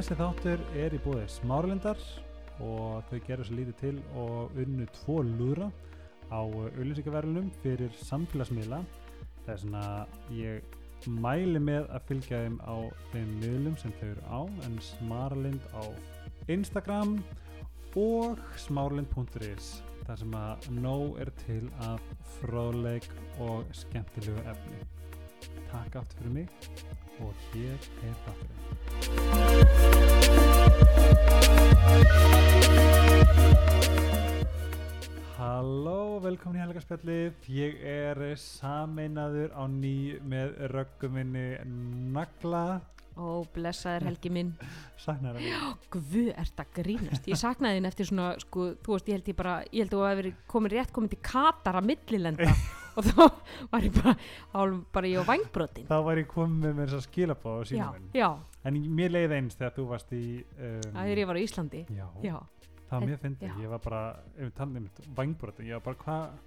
Þessi þáttur er í búið smárlindar og þau gerur svo lítið til og unnu tvo lúðra á auðlýsingaverðunum fyrir samfélagsmiðla. Það er svona, ég mæli með að fylgja þeim á þeim miðlum sem þau eru á, en smárlind á Instagram og smárlind.is þar sem að nóg er til af fróðleik og skemmtilegu efni. Takk aftur fyrir mig og hér er þátturinn. Halló, velkomin í Helgarspjallið. Ég er sameinaður á ný með rögguminni Nagla. Ó, blessaður Helgi minn. Saknar að Ó, Guð, ert að grínast. Ég saknaði þín eftir svona, sko, þú veist, ég held ég bara, ég held að þú hefur verið komin rétt komin til Katar að millilenda og þá var ég bara, álum bara ég á vangbrotin. Þá var ég komið með mér þess að skilabá á Já, sínum minn. já, En mér leiði eins þegar þú varst í... Um, það er ég var á Íslandi. Já, Já, það var mjög fyndið. Já. Ég var bara, ef við talum um vangbrotin, ég var bara, hvað...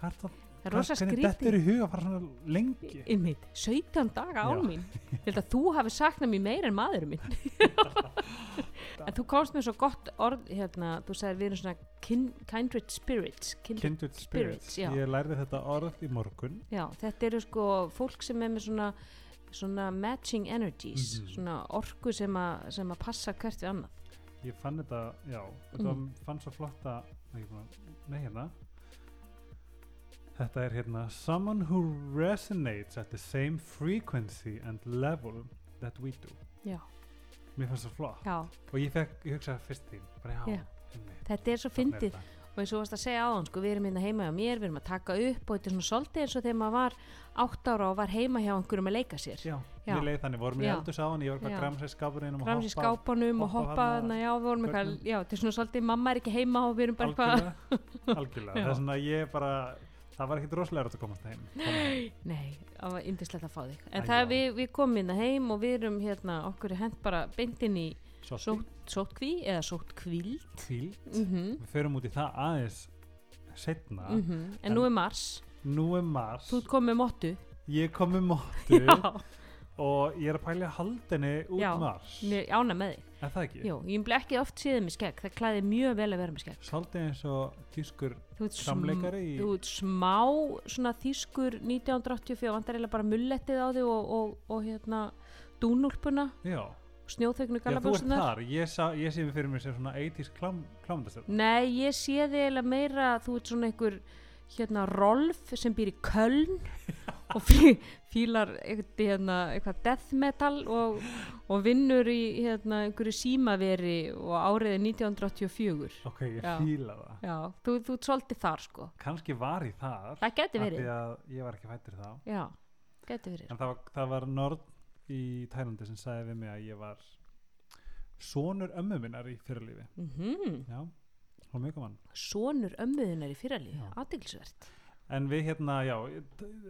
Hvað er það? Það er rosa Hvernig þetta skrítið. er í huga að fara svona lengi? Einmitt, 17 daga án Já. mín. Ég held að þú hafi saknað mér meir en maðurinn minn. en þú komst með svo gott orð, hérna, þú sagðir við erum svona kin, kindred spirits. Kindred, Kindred Spirits. Spirits. Ég lærði þetta orð í morgun. Já, þetta eru sko fólk sem er með svona, svona matching energies, Mhm. svona orku sem, að passa hvert við annað. Ég fann þetta, já, þetta Mm. fann svo flotta, nei hérna. Þetta er hérna, someone who resonates at the same frequency and level that we do. Já, Mér fannst það flott. já, Og ég fekk, ég hugsaði fyrst þín, bara já, Já. þetta er svo fyndið og eins og varst að segja áðan, sko, við erum hérna heima hjá mér, við erum að taka upp og þetta er svona svolítið eins og þegar maður var átt ára og var heima hjá einhverjum að leika sér. Já, Já. ég leið þannig, vorum í Já. eldur sáðan, ég var bara Já. að gramsa í skápurinn og hoppa hoppa, já, við vorum eitthvað, já, þetta er svona svolítið, mamma er ekki heima og við erum bara eitthvað, Algjörlega, algjörlega. Það er svona, ég bara, það var ekkit rosalega að komast heim. Koma nei, það var yndislegt að fá þig. En Æ, það er við, við komum hérna heim og við erum hérna, okkur hent bara beintinn í sóttkví eða sóttkvíld. kvíld. Mm Við förum út í það aðeins setna. En En- nú er mars, Nú er mars, þú komið með mottu. ég kom með móttu og ég er að pælja haldinni út Já, mars. ána með þig. Er það ekki? Jú, ég bleið ekki oft síðan með skegg, það klæði mjög vel að vera með skegg. Svolítið eins og tískur Þú ert, í... þú ert smá svona þýskur 1984, vantar eiginlega bara mullettið á þig og, og, og hérna dúnúlpuna, Já, snjóþögnu þar. Ég, ég sé mig fyrir mér sem svona 80s klám, klámyndastöð. Nei, ég sé þig eiginlega meira, þú ert svona einhver hérna Rolf sem býr í Köln og fí, fílar hérna, eitthvað death metal og, og vinnur í hérna, einhverju símaveri og áriði 1984. Ok, ég Já. fíla það. Já, þú, þú svolítið þar sko. Kannski var ég þar. Það geti verið. Ég var ekki fættur þá. Já, geti verið. En það var, það var Nord í Tælandi sem sagði við mig að ég var sonur ömmu minnar í fyrirlífi. Mm Já, það var mjög gaman. Sonur ömmuðunar í fyrralíf, Já. En við hérna, já,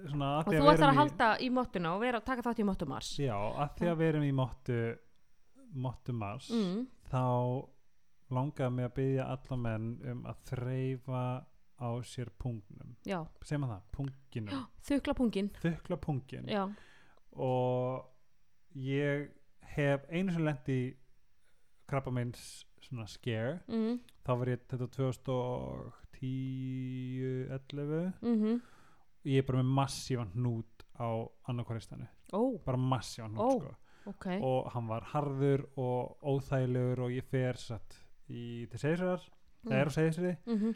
svona að Og þú við ætlar að í- halda í mottuna og vera, taka þátt í mottumars. Já, að því að við erum í mottu, mottu mars, Mm. þá langaði mig að byggja alla menn um að þreyfa á sér pungnum. Segir maður það? Punginum. þukla pungin. Þukla pungin. Og ég hef einu sem lendi krabba meins svona scare. mm, Þá var ég þetta 2010, 11. mm Ég er bara með massívan hnút á annarkvaristanu. ó, Bara massívan hnút, Ó. sko. ok. og hann var harður og óþægilegur og ég fer satt í til segisverðar það er á segisverði, mm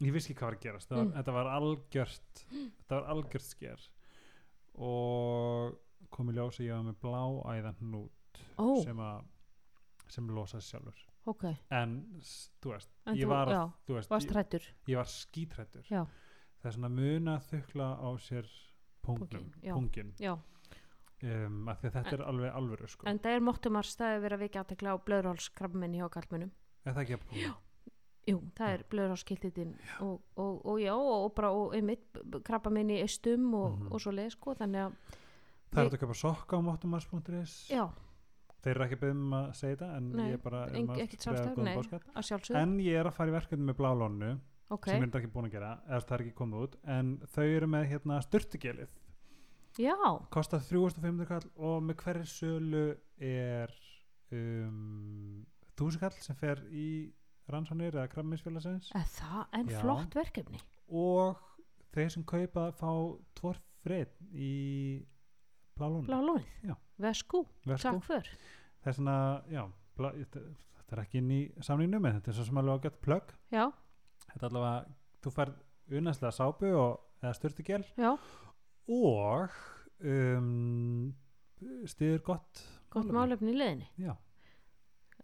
ég vissi ekki hvað var að gerast var, Mm. þetta var algjört þetta var algjört sker og kom í ljós að ég var með blá æðan hnút Ó, sem að sem losaði sjálfur ok. en þú veist, En ég þú- var, já, þú veist Varst ég, ég var skítrættur Já. það er svona muna þukla á sér pungnum, já. pungin Já, um, af því að þetta er alveg alvöru sko. en það er mottumars, það er verið að vikja aðtekla á blöðrálskrabminni hjá kallmönnum. er það ekki að punga? Jú, það er blöðrálskiltitinn og, og, og já, og, bara og einmitt krabbaminni í eistum og, Mhm. og svo leið, sko, þannig að, Það er að köpa sokka á mottumars.is já, Þeir eru ekki beðum að segja þetta en Nei, ég er bara um nei. En ég er að fara í verkefni með blálónu ok, sem ég er ekki búin að gera eða það er ekki komið út en þau eru með hérna styrtugelið já, kostar 3500 kall og með hverju sölu er um, þúsukall sem fer í rannsóknir eða kramminsfélagsins en Já. flott verkefni. Og þeir sem kaupa fá tvor frið í blálun Blá lónið, Já. vesku, takk för. Það er svona, já blá, þetta, er ekki inn í samningnum en þetta er svo sem alveg ágætt plögg. Já, þetta er allavega, þú færð unnæslega sápu og, eða styrtugel já, og um, stiður gott gott málefni. í leðinni já.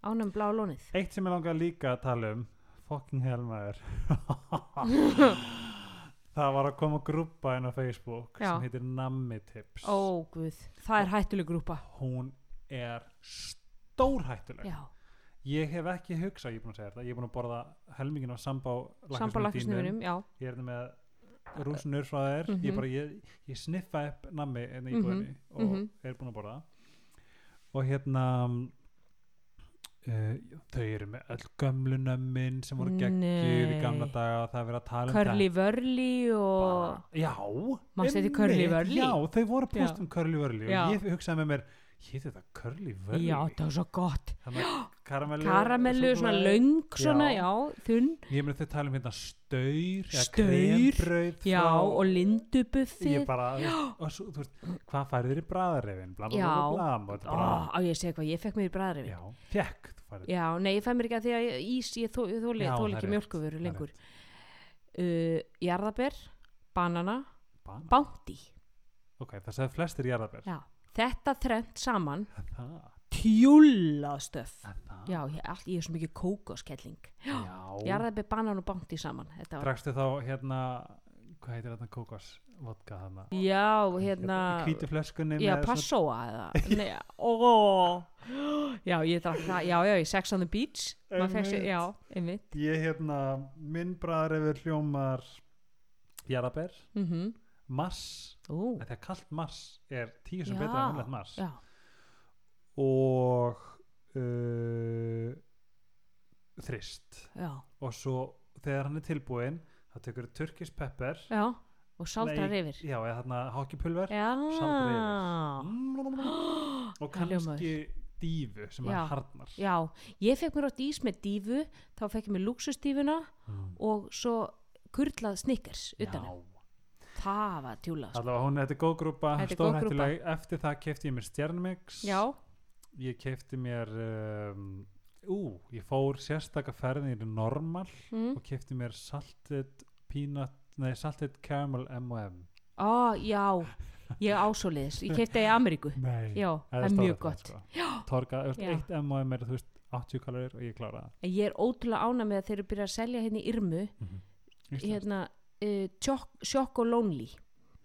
Ánum blá lónið. Eitt sem ég langar líka að tala um. Fucking helmaður það var að koma grúpa inn á Facebook Já. sem heitir Nammi Tips. Ó guð, það er hættuleg grúpa hún er stórhættuleg. Já, ég hef ekki hugsað, ég er búin að segja þetta ég er búin að borða helmingin á sambá sambalakasnöfunum, já. Ég er þetta með rúsnur frá þér Mhm. ég, bara, ég, ég sniffa upp nammi inn í Mhm, íbúðinni og mhm. er búin að borða. Og hérna uh, þau eru með öll gömlu nömmin sem voru geggjuð í gamla daga það er verið að tala um Curly Vörli og Bara- já, einmitt, Curly Wurly? já, þau voru að posta um Curly Já. og ég hugsaði með mér hétt þetta Curly Vörli Já, það var svo gott. Karamellu, Karamellu, svona súkkulaði. löng svona, Já. já, þunn. Ég meina þau tala um hérna staur Staur, Já, og lindubuffið. Ég bara, veist, og svo, þú veist, hvað færið þér í bræðarefin bla bla Já. bla bla, bla og þetta bara, á ég segja hvað, ég fekk mér í bræðarifin já, fekk þú færið, Já, nei, ég fæ mér ekki að því að ís, ég þó- þóli Já, það er ekki er lengur. uh, Jarðaber, banana, Bana. bánti ok, það segði flestir jarðabær Já, þetta þrennt saman það, tjúlastöf það, Já, ég, allt, ég er svo mikið kókoskelling. Já, Jarðaber, banan og bánti saman. Drakstu þá hérna hvað heitir þetta kókos? Vodka þarna? Já, hérna hvítu flöskunni Já, með svona- Já, ég drakk það, já, já, í Sex on the Beach. Einmitt. já, einmitt. ég hérna, minn bræðarefur hljómar jarðabær mm mass, Ú, þetta er kallt mass er tíu sem betra en hennlegt mass já, og uh, þrist. Já, og svo þegar hann er tilbúinn þá tekur turkisk pepper já Og saldrar yfir. já, eða þarna hokkipulver saldrar og Það hljómar. kannski dífu sem er harnar Já, ég fekk mér átt ís með dífu þá fekk ég mér luxusdífuna Mm. og svo kurlað snickers utan Já, það var tjúlað sko. allavega hún, þetta er góð grúpa Þetta er góð stórhættuleg, eftir það kefti ég mér stjarnmix. Já, ég kefti mér um, ú, ég fór sérstaka ferðin í normal mm. og kefti mér salted peanut, nei salted caramel M&M Ó, já ég ásóliðis, ég kefti það í Ameríku. Nei, Já, það er mjög gott. sko. Torga, þú veist, eitt M&M er þú veist 80 kalorir og ég klára það. Ég er ótrúlega ána með að þeir eru byrjað að selja hérna í Irmu. Íslands. hérna uh, Choco Lonely.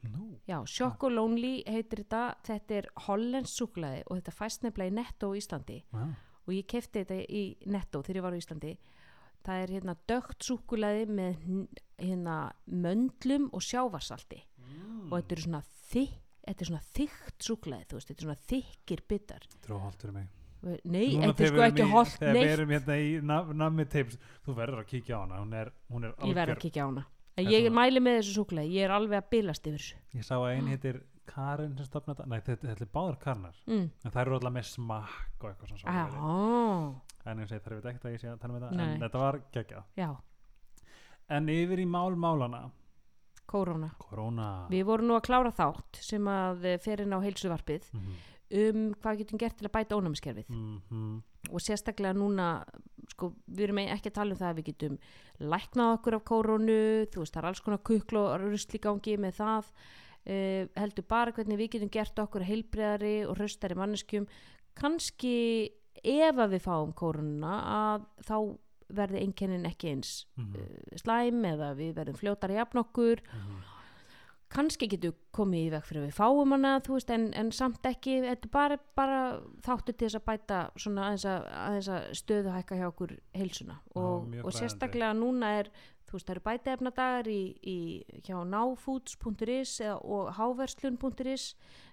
Nú, Já, Choco Lonely heitir þetta. Þetta er hollens súklaði og þetta fæst nefnilega í Netto á Íslandi. Wow. og ég kefti þetta í Netto þegar ég var á Íslandi. Það er hérna dögt súkulaði með hérna möndlum og sjávarsalti. Og þetta er svona þykk þetta er svona þykkt súkulaði þú veist, þetta er svona þykkir bitar. Tróholtur mig. Nei, þetta er sko ekki í- holt Þegar við neitt. erum hérna í nam- nammi tips Þú verður að kíkja á hana. Hún er, hún er algjör en ég mæli með þessu súkulaði, ég er alveg að bilast yfir þessu. Ég sá að einn heitir Karin sem stopna þetta Nei, þetta, er báðar karnar. Mm. En það eru alltaf með smakk og eitthvað svona svona En ég segi það er ekkert að ég sé að tala með þetta Nei. En þetta var geggjað. Já, En yfir í mál málana kóróna. Korona við vorum nú að klára þátt sem að eh, fer inn á heilsuvarpið Mhm, um hvað getum gert til að bæta ónæmiskerfið. Mhm, og sérstaklega núna sko, við erum ekki að tala um það að við getum læknað okkur af kórónu þú veist, það er alls konar kukl og rusli í gangi með það uh, heldur bara hvernig við getum gert okkur heilbreyðari og hraustari manneskjum. Kannski ef að við fáum kórónuna að þá verði einkennin ekki eins mhm, uh, slæm eða við verðum fljótar í jafn okkur. Mhm. Kannski getur komið í veg fyrir við fáum hana þú veist, en, en samt ekki. Þetta er bara, bara þáttu til þess að bæta svona aðeins að, aðeins að stöðuhækka hjá okkur heilsuna. Og, mjög og sérstaklega núna er þú veist, það eru bætaefnadagar í, í hjá náfoods.is og háverslun.is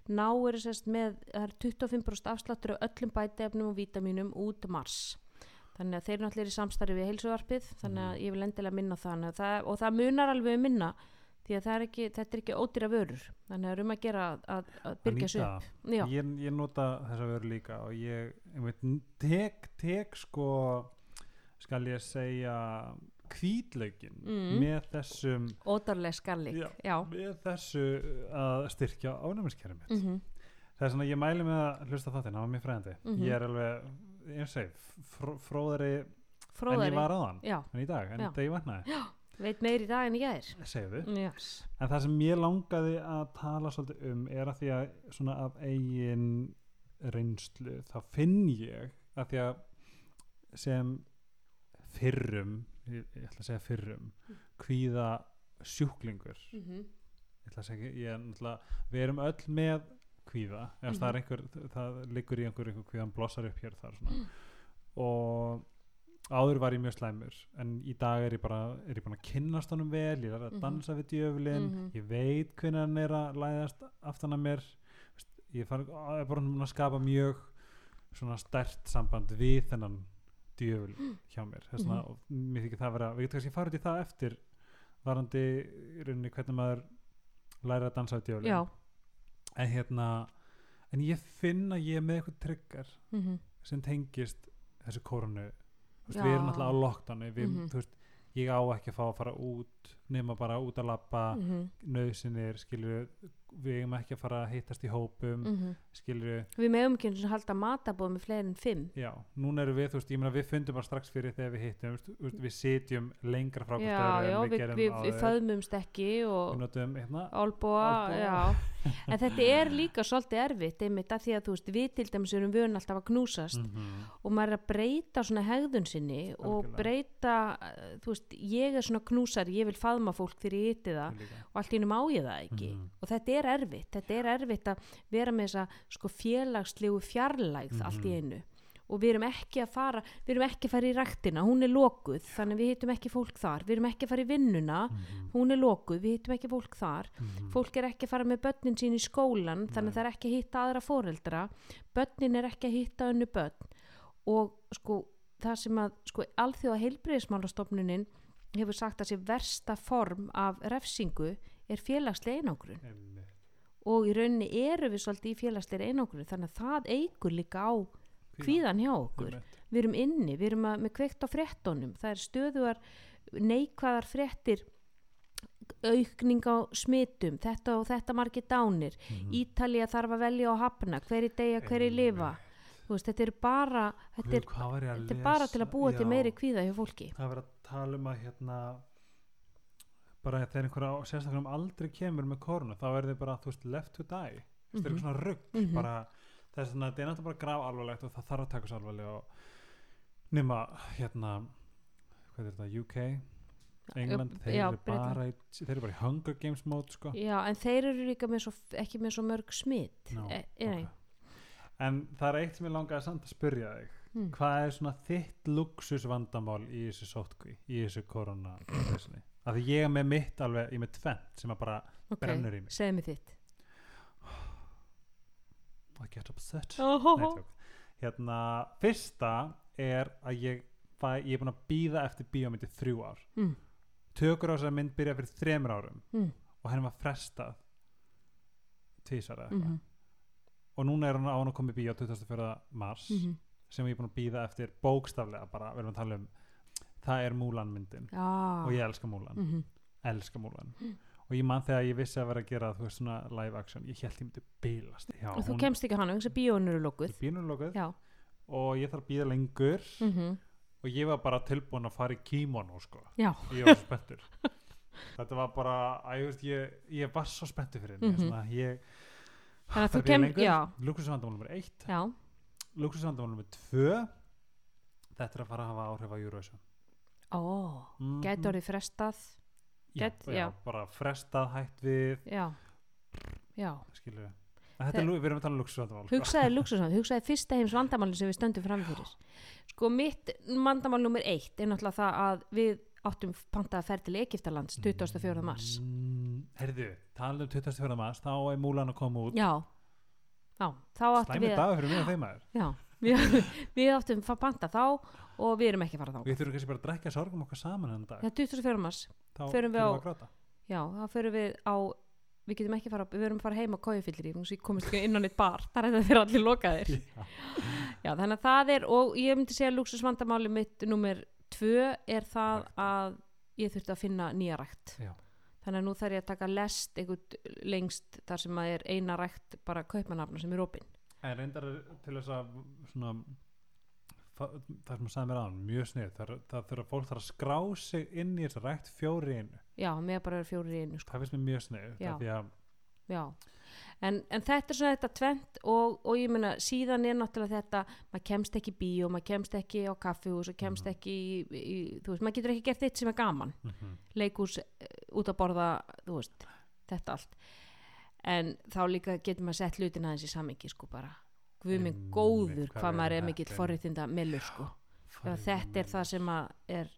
ná eru sérst með er 25% afsláttur af öllum bætaefnum og vítaminum út mars. Þannig að þeir náttúrulega í samstarfi við heilsuvarpið þannig Mhm. að ég vil endilega minna það, það og það munar alveg um minna því að það er ekki, þetta er ekki ódýra vörur. Þannig að það er um að gera að, að, byrja já, ég, ég nota þessa vöru líka og ég, ég veit, tek, tek sko skal ég segja kvítlaukin Mm. með þessum ódærlega skallik Já. já, með þessu að styrkja ánæmiskerfi mitt. Mhm, það er svona ég mæli með að hlusta þáttinn það var mjög fræðandi Mhm. ég er alveg, ég segi fró, fróðari en fróðari. ég var áðan já, en í dag, en Já. þegar ég vaknaði veit meir í dag en ég er. Yes. En það sem ég langaði að tala svolítið um er að því að svona af eigin reynslu þá finn ég að því að sem fyrrum ég, ég ætla að segja fyrrum kvíða sjúklingur. Mm ég ætla að segja, ég náttúrulega við erum öll með kvíða ef Mhm. það er einhver, það liggur í einhver, einhver kvíðan blossar upp hér þar svona. Og áður var ég mjög slæmur en í dag er ég bara, er ég búin að kynnast honum vel, ég er að Mhm. dansa við djöflin Mhm. ég veit hvernig hann er að læðast aftan að mér ég far, er bara búin að skapa mjög svona stert samband við þennan djöful hjá mér þess vegna, Mhm. mér þykir það vera við getum kannski farið í það eftir varandi í rauninni hvernig maður læra að dansa við djöflin já, en hérna en ég finn að ég er með eitthvað tryggar mhm, sem tengist þessu koronu Þú veist, við erum alltaf á lockdowni við, Mhm. þú veist, ég á ekki að fá að fara út nema bara út að lappa mm. mhm, nöðsinir, skilur við eigum ekki að fara að hittast í hópum mhm. skilur við meðum ekki sinni halda matabóð með fleiri en fimm já, núna erum við, þú veist, ég meina við fundum bara strax fyrir þegar við hittum, veist, við sitjum lengra frá hvort já, öðru en við við, gerum við, við föðmumst ekki við og notum, hérna álbúa, já en þetta er líka svolítið erfitt einmitt að því að þú veist, við til dæmis erum vön alltaf að knúsast mhm, og maður er að breyta svona hegðun sinni og Algjörlega. breyta uh, þú veist, ég er svona knúsar ég vil faðma fólk þegar ég hitti það líka. og allt í hennum á ég það ekki Mhm. og þetta er erfitt, þetta er erfitt að vera með þessa sko félagslegu fjarlægð allt í Mhm. einu og við erum ekki að fara við erum ekki að fara í ræktina, hún er lokuð þannig við hittum ekki fólk þar, við erum ekki að fara í vinnuna Mhm, hún er lokuð, við hittum ekki fólk þar mhm. fólk er ekki að fara með börnin sín í skólan þannig það er ekki að hitta aðra foreldra börnin er ekki að hitta önnu börn og sko það sem að sko alþjóða heilbreyðismálastofnunin hefur sagt að sé versta form af refsingu er félagslega einangrun. Einmitt. og í rauninni eru við svolítið í félagslega einangrun þannig að það eigur líka á kvíðan hjá okkur. Einmitt. við erum inni, við erum að, með kveikt á fréttonum það er stöðugar neikvæðar fréttir aukning á smitum þetta og þetta margir dánir. Mhm. Ítalía þarf að velja og hafna hverju deyja, hverju lifa. Þú veist, þetta er bara þetta er, Guð, að þetta er bara til að búa til Já. meiri kvíða hjá fólki það verður að tala um að hérna bara þegar einhver á sérstaklega um aldrei kemur með koruna þá er þið bara, þú veist, left to die mm -hmm. það er eitthvað svona rugg Mhm. bara, það er svona, þetta er náttúrulega bara graf alvarlegt og það þarf að taka svo alvarlega og nema, hérna hvað er þetta, UK England, þeir, já, eru bara þeir eru bara í Hunger Games mót sko. Já, en þeir eru líka með svo, ekki með svo mörg smit Nú, e, e, ok. En það er eitt sem ég langaði samt að spyrja þig mm. hvað er svona þitt luxusvandamál í þessu sótkví, í þessu korona af því ég er með mitt alveg, ég er með tvent sem að bara ok, brennur í mig. segðu mig þitt I get upset oh. Nei, hérna, fyrsta er að ég, fæ, ég er búin að býða eftir bíómyndi þrjú ár mm. tökur á þessari mynd byrja fyrir þremur árum Mm. og henni var frestað tvísar eða eitthvað Mm og núna er hann á hann að koma í bíó 24. mars -hmm. sem ég er búin að býða eftir bókstaflega bara, við erum að tala um það er Múlan myndin. Já. Og ég elska Múlan, mm -hmm. elska Múlan og ég man þegar ég vissi að vera að gera þú veist svona live action, ég held ég myndi bílast já, Og þú kemst ekki þess að bíóin eru í lókuð bínunlokuð Já. Og ég þarf að býða lengur. Mm og ég var bara tilbúin að fara í kímono sko, ég var spenntur. Þetta var bara, að, ég, veist, ég, ég var svo spenntur fyrir henni Mhm. svona, ég Þannig að þú þarf ég kem, lengur? já, luxusvandamál nummer eitt. Já. Luxusvandamál nummer tvö. Þetta er að fara að hafa áhrif á Eurovision. Ó, mm gæti orðið frestað. Já, gæti- já, já. bara frestað hætt við. Já. Já. Skilur við. Þetta er, við erum að tala um luxusvandamál hugsaði luxusvand, hugsaði fyrsta heims vandamáli sem við stöndum fram fyrir. Sko mitt vandamál nummer eitt er náttúrulega það að við áttum pantað að ferð til Egiptalands 24. mars. Mm, herðu, tala um 24. mars þá er múlan að koma út já, já, þá áttum við dagur fyrir mig og þeim maður já, við, við áttum að panta þá og við erum ekki að fara þá við þurfum kannski bara að drekja sorgum okkar saman hennan dag er 24. mars, þá förum við á- að já, þá förum við á við getum ekki fara, við verum að fara heim á kójufyllir ég komist ekki inn á neitt bar þar er það fyrir allir lokaðir Já. já, þannig að það er, og ég myndi segja luxusvandamáli mitt nummer tvö er það Rækt. að ég þurfti að finna nýja rækt Já. Þannig að nú þarf ég að taka lest einhvern lengst þar sem að er eina rækt bara kaupmanafna sem er opinn En reyndar til þess að svona fa- það sem að sagði mér aðan, mjög snið það, það þurfa fólk þarf að skrá sig inn í þess að rækt fjóri einu. Já, með bara vera fjórir í einu sko. það finnst mér mjög snið að Já, en, en þetta er svona þetta tvent og, og ég meina síðan er náttúrulega þetta, maður kemst ekki í bíó, maður kemst ekki á kaffihús og kemst Mhm. ekki í, í, þú veist, maður getur ekki gert eitt sem er gaman, mm leikhús eh, út að borða, veist, þetta allt. En þá líka getur maður sett hlutin aðeins í samingi, sko, bara. Guð minn Einmitt, góður hvað við maður er erum mikill heppin. forréttinda mellur, sko. Þetta er það sem að er,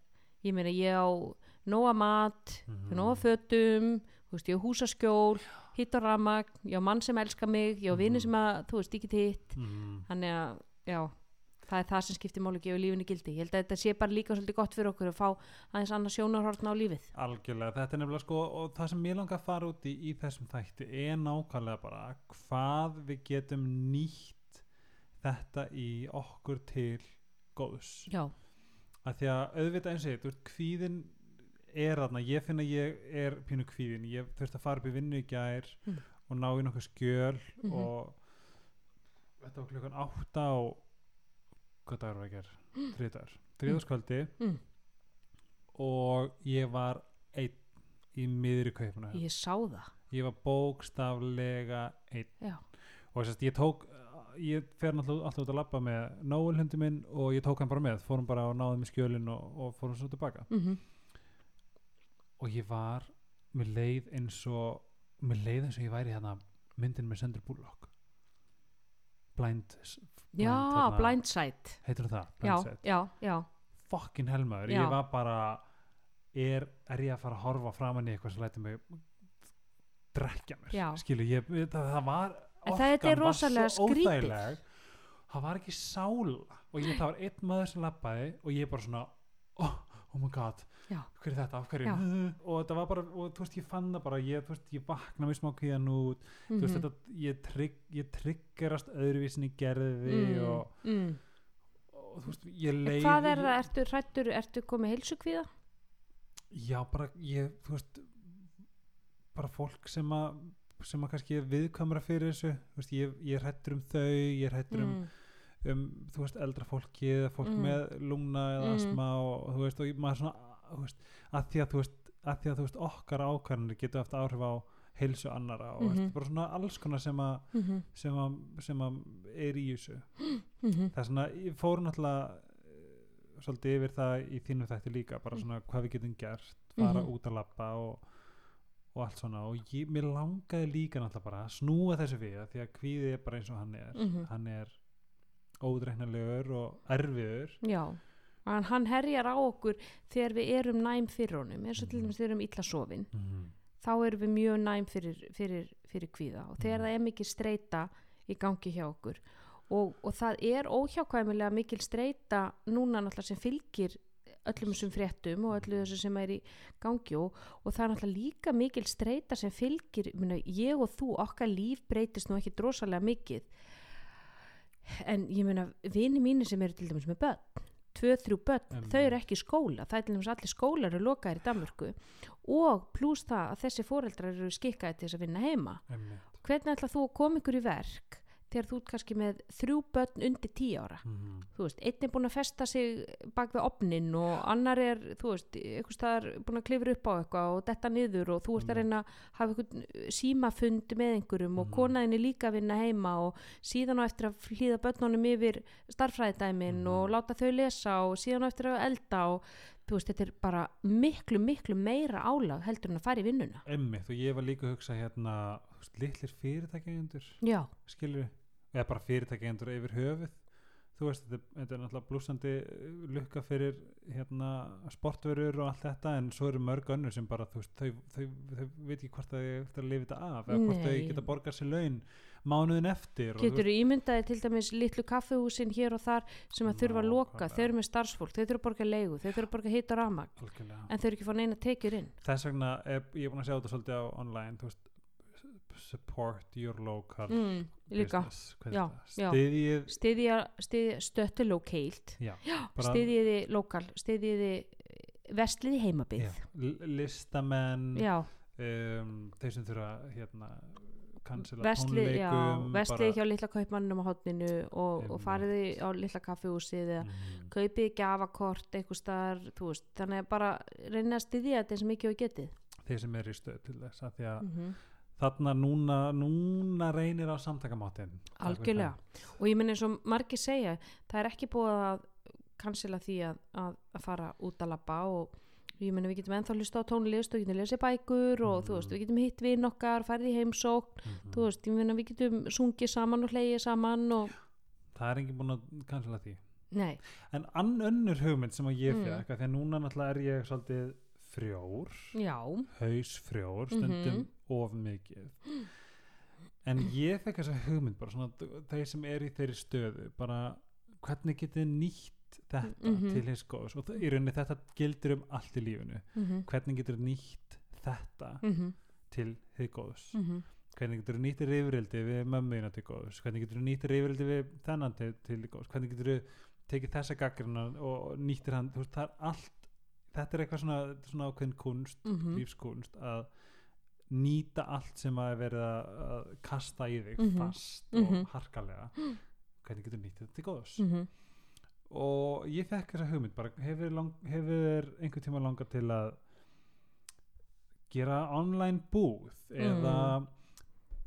ég meina, ég á nóa mat, á nóa fötum, veist, ég á húsaskjól, hitt og ramagn, ég á mann sem elskar mig, ég á vini Mhm. sem að, þú veist, ekki hitt, mm, þannig að, já, það er það sem skiptir máli gefur lífinu gildi. Ég held að þetta sé bara líka svolítið gott fyrir okkur að fá aðeins annað sjónarhortna á lífið. algjörlega, þetta er nefnilega sko og það sem ég langar að fara út í í þessum þætti er nákvæmlega bara hvað við getum nýtt þetta í okkur til góðs Já, að því að auðvitað eins og ég, þú veist, kvíðin er þarna, ég finn að ég er pínu kvíðin, ég þurfti að fara upp í vinnu í gær Mm. og ná í nokkuð skjöl Mhm. og þetta var klukkan átta og hvað dagur var ég ger? Þriðdagur, þriðdaskvöldi Mm. og ég var einn í miðri kaupuna ég sá það. ég var bókstaflega einn. Já, og að ég tók ég fer náttúrulega alltaf út að labba með Nóel hundi minn og ég tók hann bara með. Fórum bara og náðum í skjölin og, og fórum svo tilbaka. Mm og ég var mér leið eins og mér leið eins og ég væri hérna myndin með Sandra Bullock blind, s- já, þarna- blindside. heitir það? Já, Blindside. já, já, fucking helmaður, Já. ég var bara er, er ég að fara að horfa framan í eitthvað sem læti mig drekja mér, Já. skilu ég, það, það var orkan var svo óþægileg. það var ekki sála og ég, það var einn maður sem lappaði og ég bara svona oh, oh my god, Já. hver er þetta, af hverju og þetta var bara, og þú veist ég fann það bara ég, þú veist, ég vakna með smá kvíðan út þú veist Mhm. þetta, ég, trygg, ég tryggerast öðruvísin í gerði Mm, og, mm. og þú veist, ég leið Hvað er það, ertu hrættur, ertu komið heilsukvíða? Já, bara ég, þú veist bara fólk sem að sem að kannski er viðkvæmra fyrir þessu veist, ég, ég hrættur um þau ég hrættur um, Mm. Um, þú veist, eldra fólki eða fólk Mm. með lungna eða Mm. asma og, og þú veist, og maður svona þú veist, að því að þú veist, að því að þú veist okkar ákvarðanir getur haft áhrif á heilsu annara og mm Mhm. veist, bara svona alls konar sem að Mhm, sem að, sem að er í þessu mhm. það er svona, ég fór náttúrulega eh, svolítið yfir það í þínu þætti líka bara svona hvað við getum gert fara Mhm. út að labba og, og allt svona og ég, mér langaði líka náttúrulega bara að snúa þessu við því að kvíði er bara eins og hann er Mhm. hann er ódreiknarlegur og erfiður Já, en hann herjar á okkur þegar við erum næm fyrir honum eins og til Mhm. dæmis þegar við erum illa sofin mm. þá erum við mjög næm fyrir, fyrir, fyrir kvíða og þegar Mhm. það er mikil streyta í gangi hjá okkur og, og það er óhjákvæmilega mikil streyta núna náttúrulega sem fylgir öllum þessum fréttum og öllu þessu sem er í gangi og, og það er náttúrulega líka mikil streyta sem fylgir myrna, ég og þú, okkar líf breytist nú ekki drosalega mikið en ég meina vini mínir sem eru til dæmis með börn tvö, þrjú börn, Einmitt. þau eru ekki í skóla það er til dæmis allir skólar eru lokaðir í Danmörku og pluss það að þessi foreldrar eru skikkaði til þess að vinna heima Einmitt. hvernig ætla þú að koma ykkur í verk þegar þú ert kannski með þrjú börn undir tíu ára Mm. þú veist, einn er búin að festa sig bak við opnin og annar er þú veist, eitthvað staðar búin að klifra upp á eitthvað og detta niður og þú ert að Mm. reyna að hafa eitthvað símafund með einhverjum og Mhm. konaðin er líka að vinna heima og síðan á eftir að hlýða börnunum yfir starffræðidæmin Mhm. og láta þau lesa og síðan á eftir að elda og þú veist, þetta er bara miklu, miklu meira álag heldur en að fara í vinnuna Einmitt, og ég var líka að hugsa hérna þú litlir fyrirtækjagendur já, skilur eða bara fyrirtækjagendur yfir höfuð. Þú veist, þetta, þetta er náttúrulega blúsandi uh, lukka fyrir hérna sportvörur og allt þetta en svo eru mörg önnur sem bara, veist, þau, þau, þau veit ekki hvort þau eftir að lifa þetta af eða hvort þau geta borgað sér laun mánuðin eftir Getur þú ímyndaði til dæmis litlu kaffehúsin hér og þar sem að þurfa að loka, þau eru með starfsfólk, þau þurfa að borga leigu, þau þurfa að borga hitt og ramag, en þau eru ekki að fá neina tekjur inn. þess vegna er, ég er búin að sjá þetta svolítið á online þú veist, support your local Mm, business er styðjið stiðja, stiðja já, bara- stiðjiði lokal, stiðjiði vestliði heimabið. listamenn um, þeir sem þurfa hérna vestlið, já, vestlið hjá litla kaupmannum á hotninu og, og fariði á litla kaffehúsið eða mm, kaupið gjafakort eitthvað staðar, þú veist, þannig að bara reyna að styðja þetta eins og mikið og getið. þeir sem eru í stöð til þess að því að Mm þarna núna, núna reynir á samtakamáttin Algjörlega. Og ég minn eins og margir segja, það er ekki búið að kansila því að, að, að fara út að labba og ég minn við getum ennþá hlusta á tónlist og getum lesið bækur og þú veist, við getum hitt vinn okkar, farið í heimsókn, Mhm. þú veist, ég minn við getum sungið saman og hleyið saman og, það er engin búin að cancela því nei, en ann önnur hugmynd sem að ég Mm. fekk mm. því að núna náttúrulega er ég svolítið frjór. Já, haus frjór, Mhm. stundum of mikið. En ég fekk þessa hugmynd bara svona þeir sem er í þeirri stöðu bara hvernig getið nýtt þetta Mhm. til hins góðs og það- í rauninni þetta gildir um allt í lífinu. Mhm, hvernig getur nýtt þetta mhm, til hins góðs? Mhm, hvernig getur nýtt reyfrildi við mömmuðina til góðs? Hvernig getur nýtt reyfrildi við þennan til, til góðs? Hvernig getur tekið þessa gaggrina og nýttir hann? Þú veist, það er allt þetta er eitthvað svona, svona ákveðin kunst mhm, lífskunst að nýta allt sem að er verið að, kasta í þig Mhm. fast Mhm. og harkalega hvernig getur nýtt þetta til góðs mhm, og ég fekk þessa hugmynd bara hefur, lang, hefur einhvern tíma langað til að gera online búð Mm. eða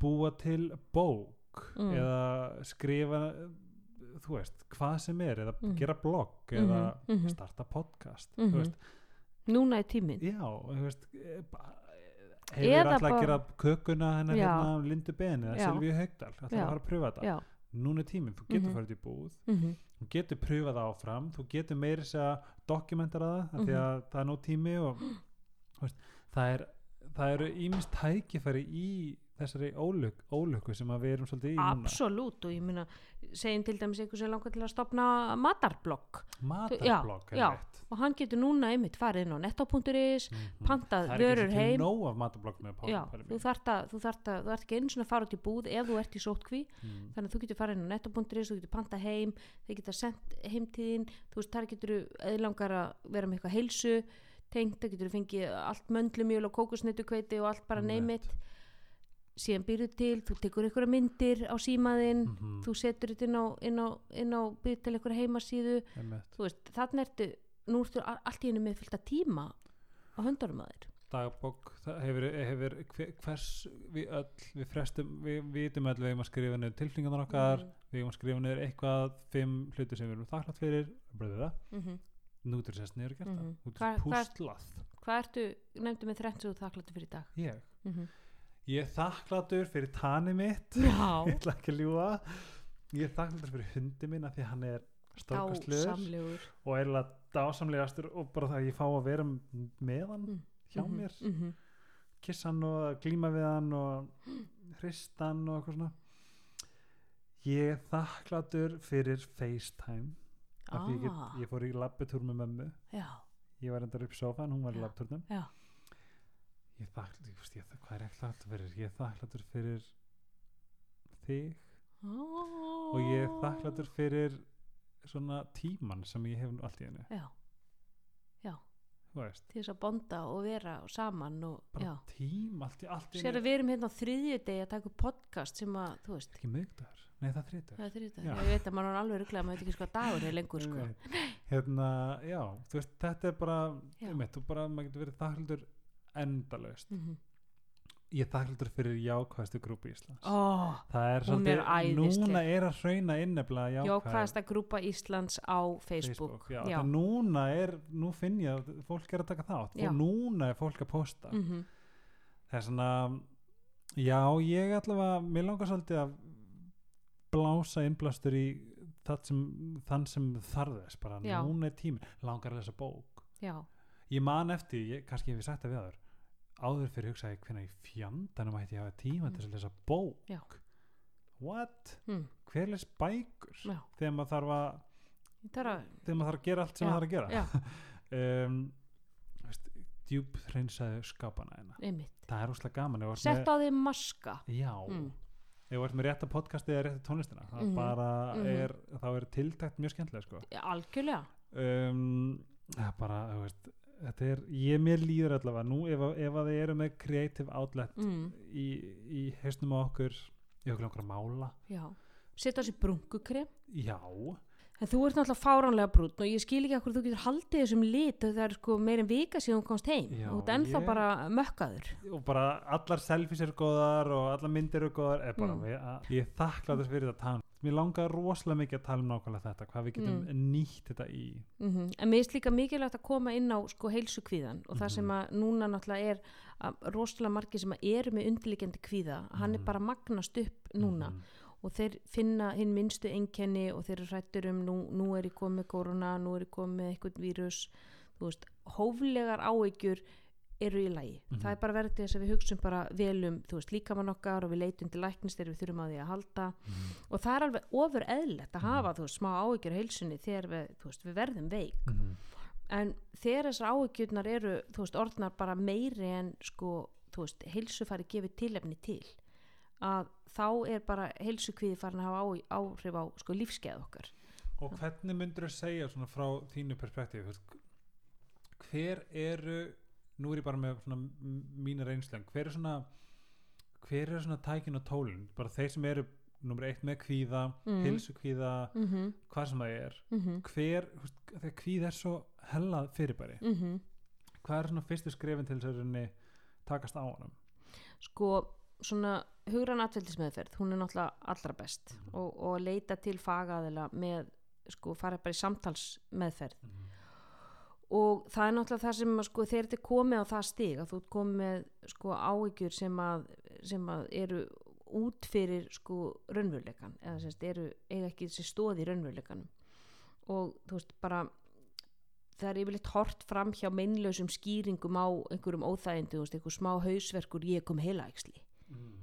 búa til bók Mm. eða skrifa þú veist, hvað sem er eða Mm. gera blogg Mhm, eða mhm. starta podcast þú veist, núna er tíminn. já, þú veist eh, hefur alltaf að gera kökuna hennar hérna Lindu Ben eða. Silvíu Haugdal alltaf að fara að pröfa þetta Já, núna er tíminn, þú getur Mhm. farið í búð mhm, þú getur pröfað áfram þú getur meiri sér að dokumentara það af því Mhm. að það er nóg tími og veist, það er það eru ímist tækifæri í þessari óluk, ólukku sem við erum svolítið í núna. Absolutt og ég meina segjum til dæmis einhver sem langar til að stopna matarblokk. Matarblogg er já. rétt og hann getur núna einmitt farið inn á netto.is Mhm. pantað það er vörur ekki heim. nóg af matarblogg með já, þú þarft að, þú þarft að, þú ert ekki einu svona að fara út í búð ef þú ert í sótkví mm. þannig að þú getur farið inn á netto.is, þú getur pantað heim þeir geta sendt heimtíðin þú veist, þar getur þú langar að vera með eitthvað heilsu tengt, það getur þú fengið allt möndlumjöl og kókusnittukveiti og allt bara neymit síðan býrðu til, þú tekur einhverja myndir á símaðinn Mhm. þú setur þetta inn á, inn á, inn á byrð til einhverja heimasíðu þú veist, þannig ertu nú ertu allt í henni með fylgta tíma á höndunum að þér dagbók það hefur, hefur hver- hvers við öll, við frestum við vitum öll við eigum að skrifa niður tilflingarnar okkar Mhm. við eigum að skrifa niður eitthvað fimm hluti sem við erum þakklátt fyrir mm -hmm. nú er sérst gera Mhm. það nú Hvar- er hvar- pústlað hvað ertu, nefndu með þrennt sem þú þakkláttu fyrir í dag ég, mm -hmm. Ég er þakkláttur fyrir tanni mitt. Já, ég ætla ekki að ljúa ég er þakkláttur fyrir hundi minn af því hann er dásamlegur. og eiginlega dásamlegastur og bara það að ég fá að vera með hann Mm. hjá Mhm, mér. mhm. kissa hann og glíma við hann og hrista hann og eitthvað svona. Ég er þakkláttur fyrir FaceTime af því ég, get, Ah. ég fór í labbetúr með mömmu. Já, ég var endar upp í sofan, hún var í labbetúrnum já, ég ég, hvað er ég þakkláttur fyrir? Ég þakkláttur fyrir þig. Oh. og ég þakkláttur fyrir svona tíman sem ég hef allt í henni já, já, til þess að bonda og vera saman og, bara já. tím allt í, allt í sér að við erum hérna á þriðju degi að taka podcast sem að, þú veist. Ekki miðgdagur, nei það er þriðdagur það er þriðju Já. ég veit að maður er alveg rugglega, maður veit ekki sko að dagur er lengur sko. Hérna, já, þú veist, þetta er bara einmitt, þú bara, maður getur verið þakkláttur endalaust. Mm ég er þakkláttur fyrir jákvæðstu grúpi Íslands. Oh, það er svolítið, núna er að hrauna jákvæð jákvæðasta grúpa Íslands á Facebook, já, já. það núna er, nú finn ég að fólk er að taka þátt, Já. og núna er fólk að posta. Mm það er svona já, ég allavega, mér langar svolítið að blása innblástur í sem, þann sem þarðis bara. Já. núna er tími, langar að lesa bók. Já, ég man eftir, ég, kannski hef ég sagt það við aður áður fyrir hugsaði hvernig í fjandanum ætti ég að hafa tíma til að lesa bók Já. what? mm. hver les bækur Já. þegar maður þarf að þegar maður þarf að gera allt sem maður þarf að gera um, veist, djúb hreinsaði skapana einmitt það er úslega gaman sett á því maska já, mm. ef þú ert með rétta podcastið eða rétta tónlistina það Mhm, bara mhm. er, þá er tiltækt mjög skemmtilega sko. algjörlega um, það er bara þú veist, þetta er, ég mér líður allavega. Nú ef, ef að þið eru með creative outlet mm. í, í hausnum á okkur í okkur langar að mála. Já, setja á sér brunkukrem. Já, En þú ert náttúrulega fáránlega brúnn og ég skil ekki okkur þú getur haldið þessum lit það er sko meir en vika síðan þú komst heim. Já, og þú ert ennþá ég- bara mökkaður. og bara allar selfies eru góðar og allar myndir eru góðar. Er bara, Mm. að, ég er þakklátt fyrir þetta tala mér langar rosalega mikið að tala um nákvæmlega þetta hvað við getum Mm. nýtt þetta í Mm En mér finnst líka mikilvægt að koma inn á sko heilsu kvíðan og það Mhm. sem að núna náttúrulega er rosalega margir sem eru með undirliggjandi kvíða, hann er Mhm. bara magnast upp núna Mhm. og þeir finna hinn minnstu einkenni og þeir eru hrættur um nú, nú er ég komið korona, nú er ég komið eitthvað vírus, þú veist, hóflegar áhyggjur eru í lagi. Mhm. Það er bara verið þess að við hugsum bara vel um, þú veist, líkamann okkar og við leitum til læknist þegar við þurfum á því að halda Mhm. og það er alveg ofur eðlilegt að hafa, þú veist, smá áhyggjur heilsunni þegar við, þú veist, við verðum veik. Mhm. En þegar þessar áhyggjurnar eru, þú veist, orðnar bara meiri en, sko, þú veist, heilsufari gefið tilefni til að þá er bara heilsukvíði farin að hafa á, áhrif á sko, lífskeið okkar. og hvernig myndur þú segja svona frá þínu perspektíf veist, hver eru nú er ég bara með svona mína reynslum hver er svona hver er svona tækin og tólin? Bara þeir sem eru nummer eitt með kvíða Mhm. heilsukvíða, Mm -hmm, hvað sem það er. Mm -hmm, hver, þegar kvíða er svo hellað fyrirbæri, mhm. hvað er svona fyrstu skrefin til þess að takast á honum? Sko, svona hugrann atveldismeðferð, hún er náttúrulega allra best og, og leita til fagaðila með, sko, fara bara í samtalsmeðferð og það er náttúrulega það sem sko, þegar þetta er komið á það stig að þú ert komið með sko, áhyggjur sem sem að eru út fyrir sko, raunveruleikan eða semst eru eiga ekki þessi stóð í raunveruleikanum. Og þú veist bara það er yfirleitt hort fram hjá meinlausum skýringum á einhverjum óþægindu, þú veist, einhver smá hausverkur ég kom heilaæksli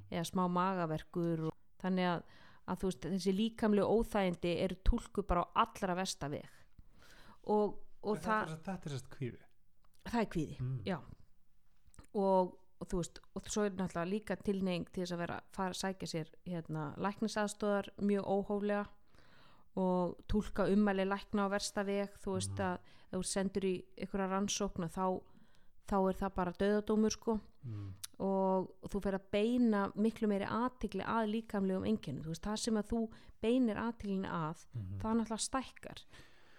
eða smá magaverkur og þannig að, að veist, þessi líkamlegu óþægindi eru túlku bara á allra versta veg. Og, og það, þetta er sérst kvíði það er kvíði Mm. já og, og þú veist, og svo er náttúrulega líka tilneying til þess að vera fara að sækja sér hérna, læknisaðstóðar mjög óhóflega og túlka ummæli lækna á versta veg þú veist Mhm. að þú sendur í einhverja rannsókn að þá, þá er það bara döðadómur sko mm. og þú fer að beina miklu meiri aðtikli að líkamlegum enginu, þú veist, það sem að þú beinir aðtiklinu að, Mm. það náttúrulega stækkar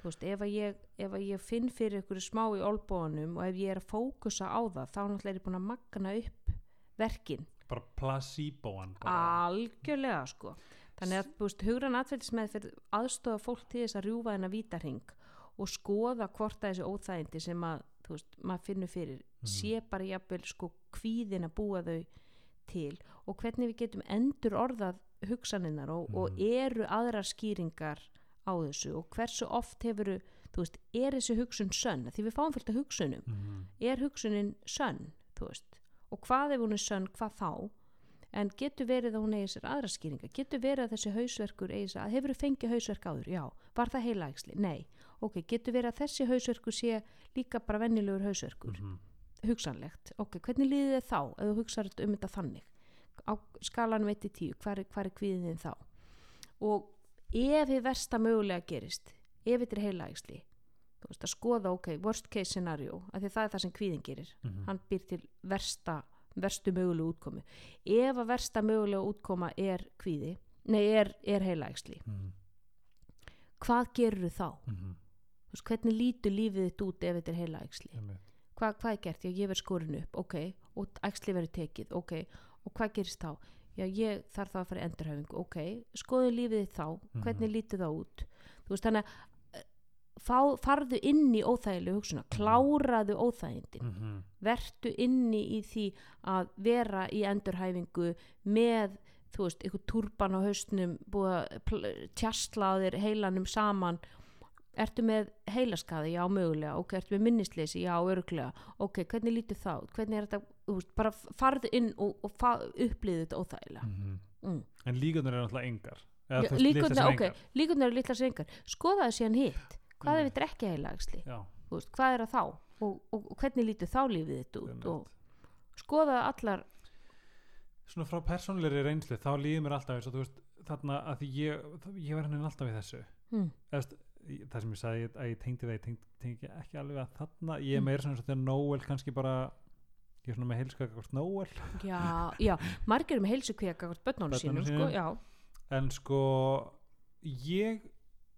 þú veist, ef að ég, ef að ég finn fyrir ykkur smá í olbóðanum og ef ég er að fókusa á það, þá náttúrulega er ég búin að magna upp verkin. Bara placeboan algjörlega sko. Þannig að þú veist, hugran atveldismeðferð aðstofa fólk til þess að rjúfa þennan vítarhing og skoða hvort að þessi óþægindi sem að, þú veist, maður finnur fyrir sé bara jafnvel sko kvíðin að búa þau til og hvernig við getum endur orðað hugsaninnar og, og eru aðrar skýringar á þessu og hversu oft hefur þú veist, er þessi hugsun sönn? Því við fáum fylgt að hugsunum. Mhm. er hugsunin sönn þú veist, og hvað ef hún er sönn, hvað þá? En getur verið að hún eigi sér aðra skýringa? Getur verið að þessi hausverkur eigi sér að hefur fengið hausverk áður, já, var það heilaægsli nei, ok, getur verið að þessi hausverkur sé líka bara vennilegur hausverkur? Mhm. hugsanlegt, ok, hvernig líði þið þá ef þú hugsaður um þetta þannig? Á skalanum 1-10, hvað er, er kvíðin þá? Og ef þið versta mögulega gerist ef þetta er veist að skoða, ok, worst case scenario af því það er það sem kvíðin gerir Mhm. hann býr til versta, verstu mögulegu útkomu ef að versta mögulega útkoma er kvíði, nei, er, er heilaægsli, Mhm. hvað gerur þá? Mhm. Þú veist, hvernig lítur lífið þitt út ef þetta er? Einmitt. Hva, hvað er gert? Já, ég verð skorin upp, ok, og æxli verður tekið, ok, og hvað gerist þá? Já, ég þarf þá að fara í endurhæfingu, ok, skoðu lífið þitt þá, hvernig lítur það út? Þú veist, þannig að eh, fá, farðu inn í óþægilegu hugsunna, kláraðu óþægindin, Mhm. vertu inni í því að vera í endurhæfingu með, þú veist, ykkur turban á haustnum, búið að tjastla á þér heilanum saman. Ertu með heilaskaði, já mögulega. Ok, ertu með minnisleysi, já örglega ok, hvernig lítur þá, hvernig er þetta veist, bara farðu inn og, og fa- upplýðu þetta óþægilega. Mhm. mm. en líkunar eru náttúrulega engar. Þú veist, litlar líkurnar, sem engar. skoðaði síðan hitt, hvað Mm. þetta er ekki heilagsli Já, veist, hvað er það þá? Og, og, og hvernig lítur þá lífið þitt út? Og skoðaði allar svona frá persónleiri reynslu þá líður mér alltaf eins og þú veist þarna að ég, ég var henni alltaf í þessu. Mm, í- það sem ég sagði að ég tengdi það ég tengdi, tengdi ekki alveg að þarna. Ég er Mm. meira svona eins og þegar Noel kannski bara ég er svona með heilskaka hvort Noel. Já, já, margir eru með heilsu börnunum Börnunum sínum, sko, en sko ég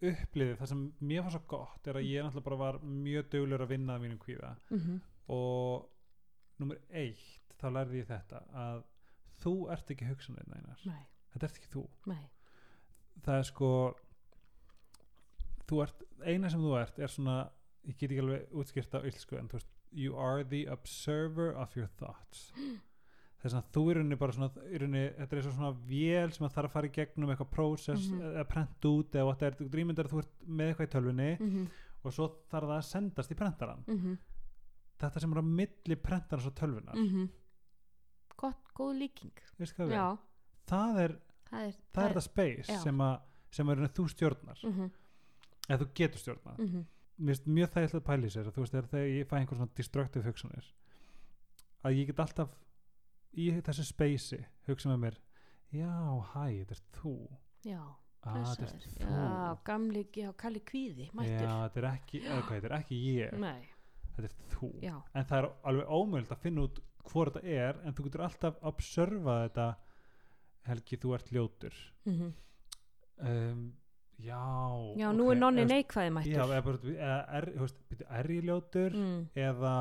uppliði það sem mér var svo gott er að ég náttúrulega bara var mjög duglegur að vinna að mínum kvíða. Mm og nummer eitt þá lærði ég þetta að þú ert ekki hugsanir neinar nei, þetta ert ekki þú. Nei, það er sko þú ert, eina sem þú ert er svona, ég get ekki alveg útskýrt á ylsku en þú veist, you are the observer of your thoughts. Það er svona, þú er rauninni bara svona í rauninni, þetta er eins og svona vél sem að þarf að fara í gegnum eitthvað prósess Mhm. eða prent út eða what er, þú drýmyndar að þú ert með eitthvað í tölvunni mm og svo þarf það að sendast í prentaran -hmm, þetta sem er á milli prentarans og tölvunar mm gott, góð líking. Það er það er það er það space já. sem að sem er þú stjórnar. Mm -hmm, eða þú getur stjórnað -hmm, finnst mjög pæla í sér þú veist þegar ég fæ einhver svona destructive hugsanir að ég get alltaf í þessu spacei hugsa með mér já, hæ, þetta er þú. Já, ah, já, gamli, já, kalli kvíði mættur, já, þetta er ekki, hvað, þetta er ekki ég. Nei, þetta er þú. Já. En það er alveg ómöld að finna út hvor þetta er en þú getur alltaf observa þetta Helgi, þú ert ljótur. Mm um, já já, nú ok, er nonni eða- neikvæði já, mættur eða, bara, eða, er, þú veist, byrju, er ég ljótur mm. eða?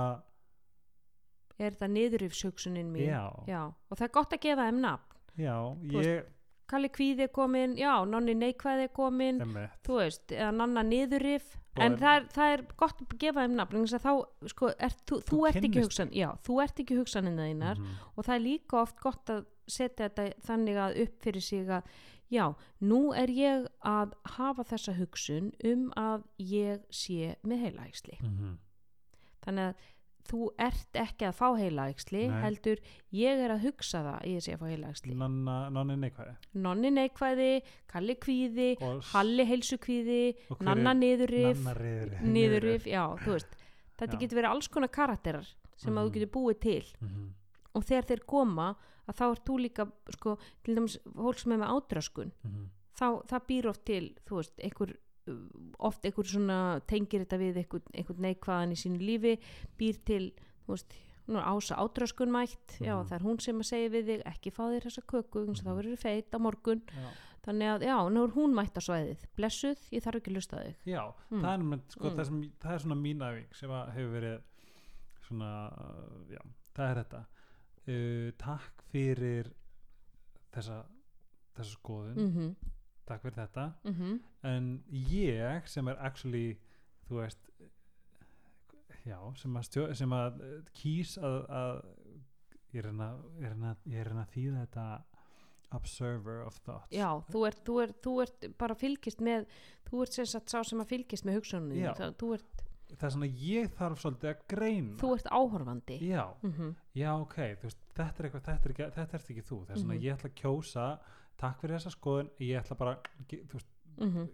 Er það niðurifshugsunin mín? Já, og það er gott að gefa þeim nafn. Já, veist, ég Kalli kvíði komin, já, nonni neikvæði komin Emmett. þú veist, eða nanna niðurif en Og- það er, það er gott að gefa þeim nafn þá, sko, er, þú, þú, Þú ert ekki hugsan já, þú ert ekki hugsanina þínar Mhm. og það er líka oft gott að setja þetta þannig að upp fyrir sig að já, nú er ég að hafa þessa hugsun um að ég sé með heilaæksli Mhm. þannig að þú ert ekki að fá heilaæksli heldur ég er að hugsa það að ég sé að fá heilaæksli nonni neikvæði nonni neikvæði, kalli kvíði og s- halli heilsukvíði nanna niðurrif niðurrif, já, þú veist þetta Já. getur verið alls konar karakterar sem að þú Mhm. getur búið til Mhm. Og þegar þeir koma að þá ert þú líka sko, til dæmis fólk sem er með ádraskun Mhm. þá það býr oft til þú veist, einhver uh, oft einhver svona tengir þetta við einhver, einhver neikvæðan í sínu lífi býr til, þú veist er ása ádraskun mætt, já Mhm. það er hún sem að segja við þig, ekki fá þér þessa köku mm þá Mhm. verður feit á morgun Já. þannig að já, nú er hún mætt á svæðið blessuð, ég þarf ekki að lusta þig Já, Mm. það, er, sko, Mm. það, sem, það er svona mín æfing sem hefur verið svona, já, það er þetta uh, Takk fyrir þessa, þessa skoðun. Mm -hmm, Takk fyrir þetta. Mm -hmm. En ég sem er actually, þú veist já, sem að, stjó, sem að uh, kýs að, að ég reyna að þýða þetta observer of thoughts. Já, þú ert, þú, ert, þú ert bara fylgist með þú ert sem sagt sá sem að fylgist með hugsunum þú, ert, það er svona ég þarf svolítið að greina. Þú ert áhorfandi. Já, mm já ok, veist, þetta er eitthvað þetta er ekki, þetta er ekki þú, það er svona Mhm. ég ætla að kjósa takk fyrir þessa skoðun, ég ætla bara þú veist, mm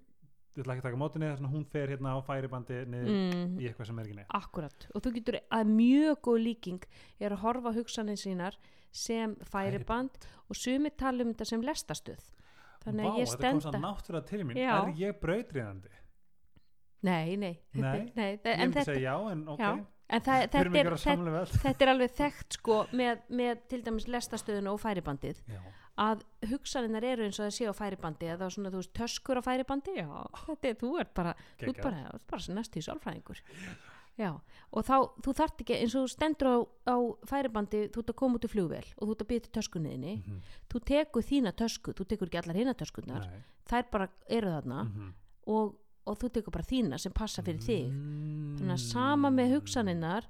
ég ætla ekki að taka móti niður, svona hún fer hérna á færibandi niður mm, í eitthvað sem er ekki neitt. Akkurat. Og þú getur að mjög góð líking er að horfa hugsanir sínar sem færiband og sumi tala um þetta sem lestastuð þannig Vá, að ég þetta kom svo stenda. náttúrulega til mín. Já. er ég brautriðandi? Nei, nei, Nei, nei en, þetta, já, en ok. Já, en það, þetta, er, þetta, þetta er alveg þekkt sko með, með til dæmis lestastöðuna og færibandið. Já, að hugsaninnar eru eins og það sé á færibandi eða svona þú veist töskur á færibandi já, þetta er, þú ert bara, þú ert bara, ert bara næst í sálfræðingur. Já, og þá, þú þart ekki eins og þú stendur á, á færibandi þú ert að koma út í flugvél og þú ert að býta töskunniðinni Mhm. þú tekur þína tösku, þú tekur ekki allar hina töskunnar Nei. þær bara eru þarna Mhm. og, og þú tekur bara þína sem passa fyrir þig Mm. þannig að sama með hugsaninnar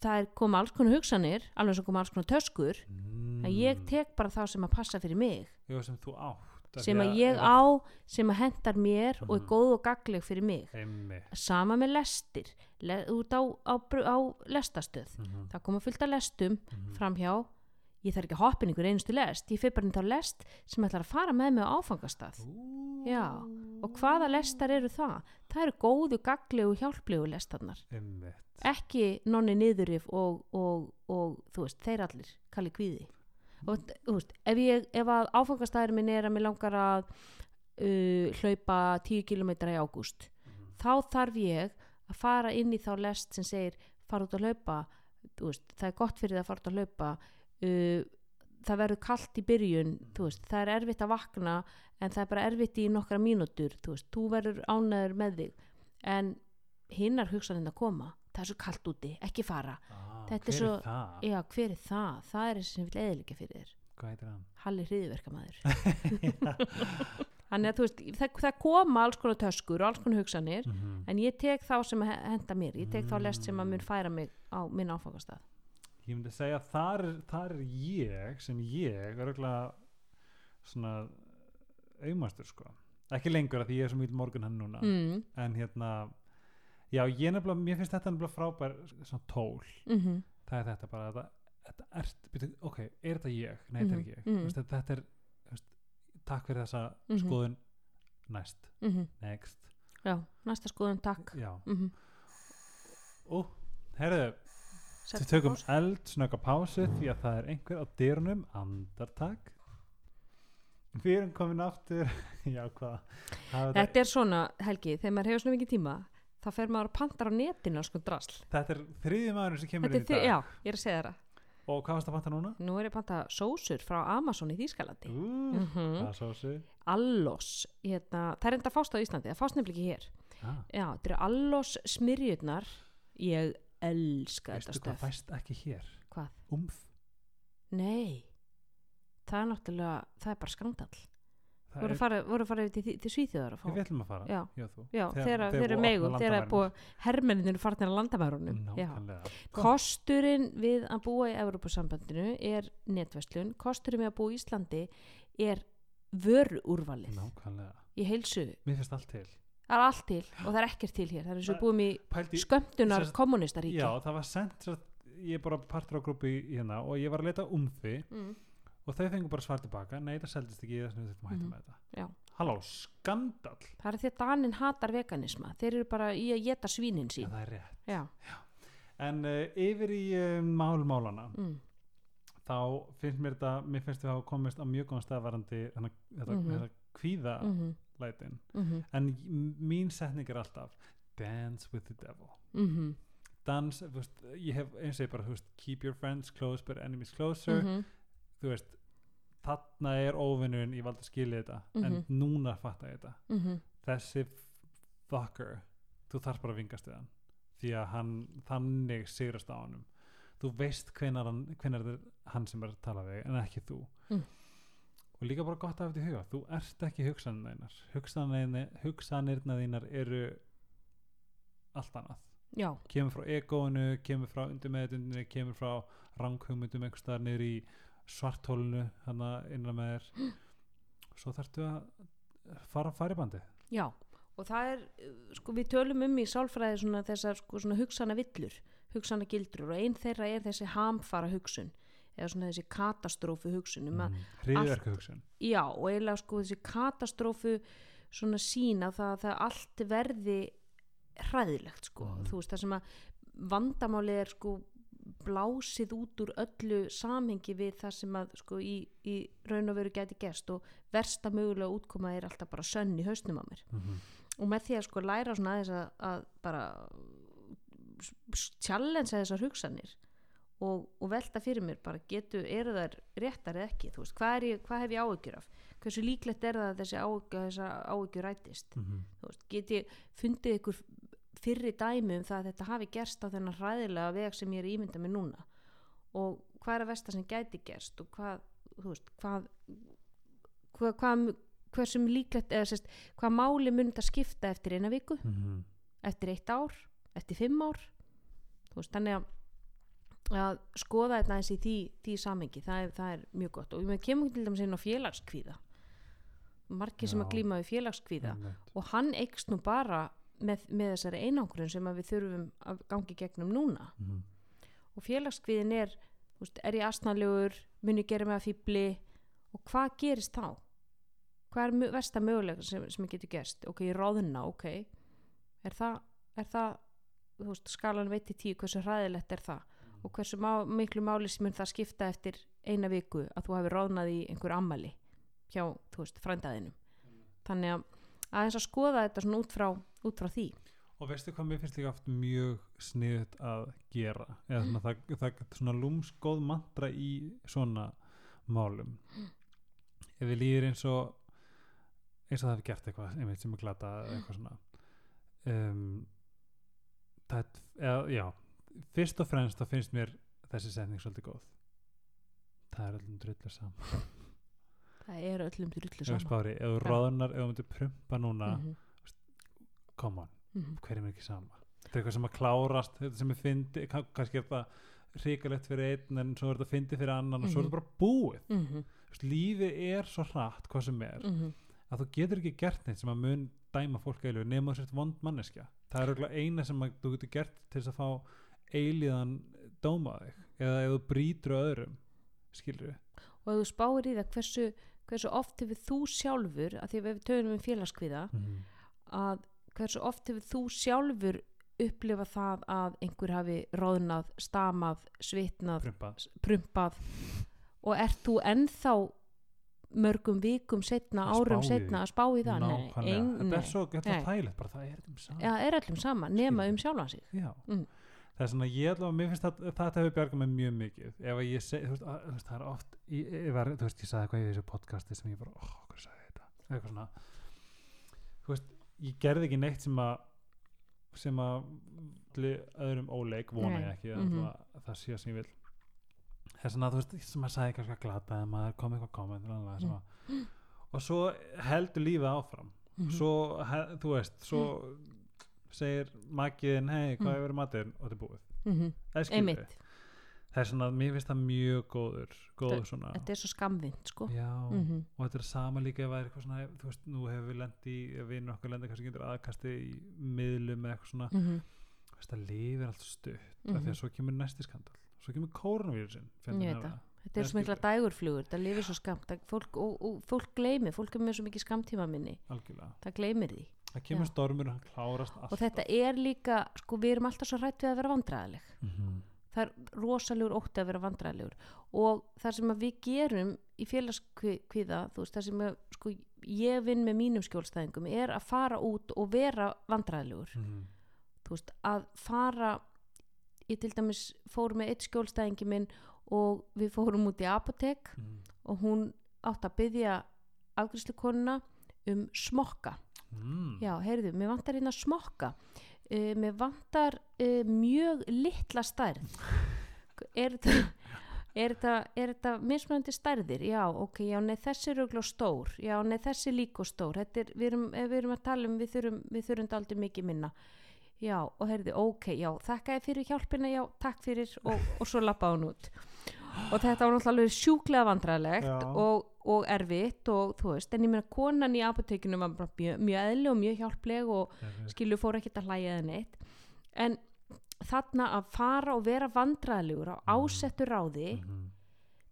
það er koma alls konar hugsanir alveg sem koma alls konar töskur mm. að ég tek bara þá sem að passa fyrir mig Já, sem þú átt sem að ég á sem að hendar mér og er Mhm. góð og gagleg fyrir mig Einmitt. sama með lestir Le, út á, á, á lestastöð Mhm. það koma fullt af lestum Mhm. framhjá ég þarf ekki að hoppa inn ykkur einustu lest. Ég fyrir bara inn þá lest sem ætlar að fara með mig á áfangastað. Já, og hvaða lestar eru það? Það eru góðu, gaglegu, hjálplegu lestarnar. Ekki nonni niðurif og, og, og þú veist, þeir allir kalli kvíði. Og þú veist, ef, ég, ef að áfangastæður minn er að mér langar að uh, hlaupa 10 km í ágúst þá þarf ég að fara inn í þá lest sem segir fara út að hlaupa. Veist, það er gott fyrir það að fara út að hlaupa uh, það verður kallt í byrjun veist, það er erfitt að vakna en það er bara erfitt í nokkra mínútur þú veist, þú verður ánæður með þig en hinnar hugsaninn að koma það er svo kallt úti, ekki fara Ah, Þetta er hver svo- það? já, hver er það? það er þessi sem vil eðilegja fyrir þér Hvað heitir hann? Halli hriðverkamæður þannig að þú veist, það, það koma alls konar töskur og alls konar hugsanir Mhm. en ég tek þá sem henda mér ég tek þá lest sem að mun færa mig á minn áfangastað Ég myndi segja að þar er, þar er ég sem ég er auðvitað svona auðmastur sko. Ekki lengur að því ég er svo mjög morgun hann núna. Mm, en hérna já ég nefnilega, mér finnst þetta nefnilega frábær svona tól, mm það er þetta bara þetta, þetta er, byrju, ok, er þetta ég? Nei þetta er Mhm, ekki ég. Mhm. Veist, þetta, þetta er, veist, takk fyrir þessa Mhm. skoðun. Næst, next. Já, næsta skoðun takk. Já, mm ó, herðu Við tökum eldsnögga pásu því að það er einhver á dyrunum. Andartak. Við erum komin aftur. Já, hvað? Þetta er svona, Helgi, þegar maður hefur svona mikið tíma þá fer maður að pantar á netinu sko drasl. Þetta er þriði maður sem kemur er í dag. já, ég er að segja það. Og hvað varst að panta núna? nú er ég að panta sósur frá Amazon í Þýskalandi. Ú, mm það er svo sig Allos, hérna, það er enda fást á Íslandi það fást nefnilega ekki hér. Ah, já, þetta eru Allos smyrjurnar. Ég elska þetta Veistu hvað fæst ekki hér? hvað? Umf Nei, það er náttúrulega það er bara skandal voru er, fara, voru fara til, til Svíþjóðar að fá Við ætlum að fara. Já. Já, já, Þegar- þegar þegar þeir eru búið að megum opna þegar er búið hermenninu er farnir að landamærunum. Kosturinn við að búa í Evrópusambandinu er netverslun. Kosturinn við að búa í Íslandi er vörúrvalið Nákvæmlega. Í heilsu, Mér finnst allt til það er allt til og það er ekkert til hér, það er eins og búum í Pældi, skömmtunar kommunistaríki Já, það var sendt Ég er bara partur á grúpi hérna og ég var að leita umfi mm. og þau fengur bara svar tilbaka. Nei það seldist ekki þess að við þurfum að hætta Mhm. með þetta. Já. halló, skandal það er því að Danin hatar veganisma. Þeir eru bara í að geta svínin sín. Það er rétt. Já, en uh, yfir í uh, málmálana mm. þá finnst mér þetta mér finnst við hafa komist á mjög góðan staðvarandi þetta, Mhm. þetta kvíða Mm lætin -hmm. en mín setning er alltaf dance with the devil Mm dans, þú veist, ég hef eins og ég bara, veist, keep your friends close but enemies closer -hmm. þú veist, þarna er óvinnun, ég valdi að skilja þetta en Mhm. núna fatta ég þetta Mm -hmm. þessi fucker þú þarf bara að vingast við hann því að hann þannig sigrast á honum þú veist hvenar, hann, hvenar hann sem er að tala við en ekki þú Mm. Og líka bara gott að hafa þetta í huga. Þú ert ekki hugsanir þínar. Hugsanir, hugsanirna þínar eru allt annað. Já, kemur frá egóinu, kemur frá undirmeðutundinni, kemur frá ranghugmyndum einhvers staðar niður í svartólinu hana innan með þér. Svo þarftu að fara að í bandi já. Og það er, sko við tölum um í sálfræði svona þessar sko svona hugsana villur hugsana gildur og einn þeirra er þessi hamfara hugsun eða svona þessi katastrófu hugsun um að hriðverka hugsun Já, og eiginlega sko þessi katastrófu svona sína það að það allt verði hræðilegt sko, Mhm. þú veist það sem að vandamálið er sko blásið út úr öllu samhengi við það sem að sko í, í raun og veru gæti gerst og versta mögulega útkoma er alltaf bara sönn í hausnum á mér mm -hmm. og með því að sko læra svona aðeins að, að bara challenge þessar hugsanir og, og velta fyrir mér bara getu, eru þær réttar eða ekki? Veist, hvað, ég, hvað hef ég áhyggjur af? Hversu líklegt er það að þessi áhyggjur rætist? Þú veist, get ég fundið ykkur fyrri dæmi um það að þetta hafi gerst á þennan hræðilega veg sem ég er að ímynda mig núna? Og hvað er að versta sem gæti gerst og hvað, veist, hvað hvað, hvað hversum líklegt, eða sérst, hvað máli mun þetta skipta eftir eina viku? Mhm. eftir eitt ár, eftir fimm ár? Veist, þannig að að skoða þetta eins í því, því samengi, það er, það er mjög gott. Og við kemum til dæmis inn á félagskvíða. Margir sem að glíma við félagskvíða. Einmitt. og hann eikst nú bara með, með þessari einangrun sem við þurfum að gangi gegnum núna. Mhm. og félagskvíðin er veist, er ég astnalegur mun ég gera mig að fýbli og hvað gerist þá? Hvað er versta mögulega sem, sem getur gerst? Ok, ég ráðuna, ok. Er það, er það veist, skalan veit í tíu hversu hræðilegt er það og hversu má, miklu máli sem mun það skipta eftir eina viku að þú hefur ráðnað í einhver ammali hjá, þú veist, frændaðinum þannig að aðeins að skoða þetta svona út frá, út frá því. Og veistu hvað mér finnst líka oft mjög sniðut að gera? Eða svona, það, það er svona lúmsgóð mantra í svona málum. Ef við líður eins og eins og það hefur gert eitthvað einmitt sem er glata eitthvað svona. Um, það eða, já fyrst og fremst þá finnst mér þessi setning svolítið góð. Það er öllum drullu saman það er öllum drullu ef saman spári, ef þú ráðunar ef þú myndir prumpa núna Mhm, come on, mhm. hverjum er ekki sama? Þetta er eitthvað sem að klárast þetta sem er fyndi, kann- kannski er það hrikalegt fyrir einn en svo er þetta fyndi fyrir annan og svo er Mhm. þetta bara búið. Þú veist, lífið er svo hratt hvað sem er mhm. að þú getur ekki gert neitt sem að mun dæma fólk eilu nema þú sért vond manneskja. Það er örugglega eina sem að þú getur gert til þess að fá eiliðan dóma þig eða ef þú brýtur öðrum skilur við og ef þú spáir í það hversu, hversu oft hefur þú sjálfur að því að við töfum um félagskviða að hversu oft hefur þú sjálfur upplifað það að einhver hafi róðnað, stamað, svitnað, prumpa prumpað og ert þú ennþá mörgum vikum setna, Að árum setna að spá í það Nei, nákvæmlega, ein, þetta nei. er svo Nei. er þægilegt, bara það er um er öllum sama, nema um sjálfan sig. Mm. Það er svona, ég að mér finnst að þetta hefur bjargað mig mjög mikið. Ef að ég seg, þú veist, að, það er oft ég, var, þú veist, ég sagði eitthvað í þessu podcasti sem ég bara, óh, hvað sagði þetta. Eitthvað svona. Þú veist, ég gerði ekki neitt sem að sem að öðrum óleik vona ég ekki mm -hmm. það sé sem ég vil. Er svona, þú veist, sem að sagði eitthvað glata eða maður kom eitthvað komment mm. að, og svo heldur lífið áfram. Mhm. svo, he, þú veist, svo segir makiðin, hei, hvað Mm. hefur matinn? Og þetta er búið. Mhm, Það er Einmitt, Það er svona, mér finnst það mjög góður góður svona þetta er svo skamvind sko. Já, Mhm. og þetta er sama líka ef það er eitthvað svona, þú veist, nú hefur við ef vinur okkar lenda kannski getur aðkasti í miðlum eða eitthvað svona, Mhm, þú veist, það lifir allt stutt af Mhm. því að svo kemur næsti skandal svo kemur það. Þetta er svo mikla dægurflugur, það lifir svo skamt það, fólk, og, og fólk gleymir, fólk er með svo mikið skamtíma minni, algjörlega, það gleymir því það kemur stormur og hann klárast alltaf og þetta er líka, sko við erum alltaf svo hrætt við að vera vandræðileg Mhm. það er rosalegur ótti að vera vandræðilegur og það sem að við gerum í félagskviða, þú veist, það sem að, sko, ég vinn með mínum skjólstæðingum er að fara út og vera vandræðilegur Mhm. þú veist, að fara ég til dæmis fór með eitt skjólstæðingi minn og við fórum út í apotek Mhm. og hún átt að byggja afgriðslukonuna um smokka Mm. já, heyrðu, mér vantar hérna smokka uh, mér vantar uh, mjög litla stærð er þetta þetta, þetta mismunandi stærðir? Já, ok, já, nei, þessi er auðvitað stór, já, nei, þessi er líka stór, þetta er, við erum, ef við erum að tala um, við þurfum, við þurfum aldrei mikið minna. Já, og heyrðu, ok, já, þakka þér fyrir hjálpina, já, takk fyrir, og, og svo lappa hún út. Og þetta var alveg sjúklega vandræðilegt og, og erfitt og þú veist, en ég meina konan í apotekinu var mjög, mjög eðli og mjög hjálpleg og skilju fór ekkert að hlæja eða neitt. En þarna að fara og vera vandræðilegur á ásettu ráði Mhm.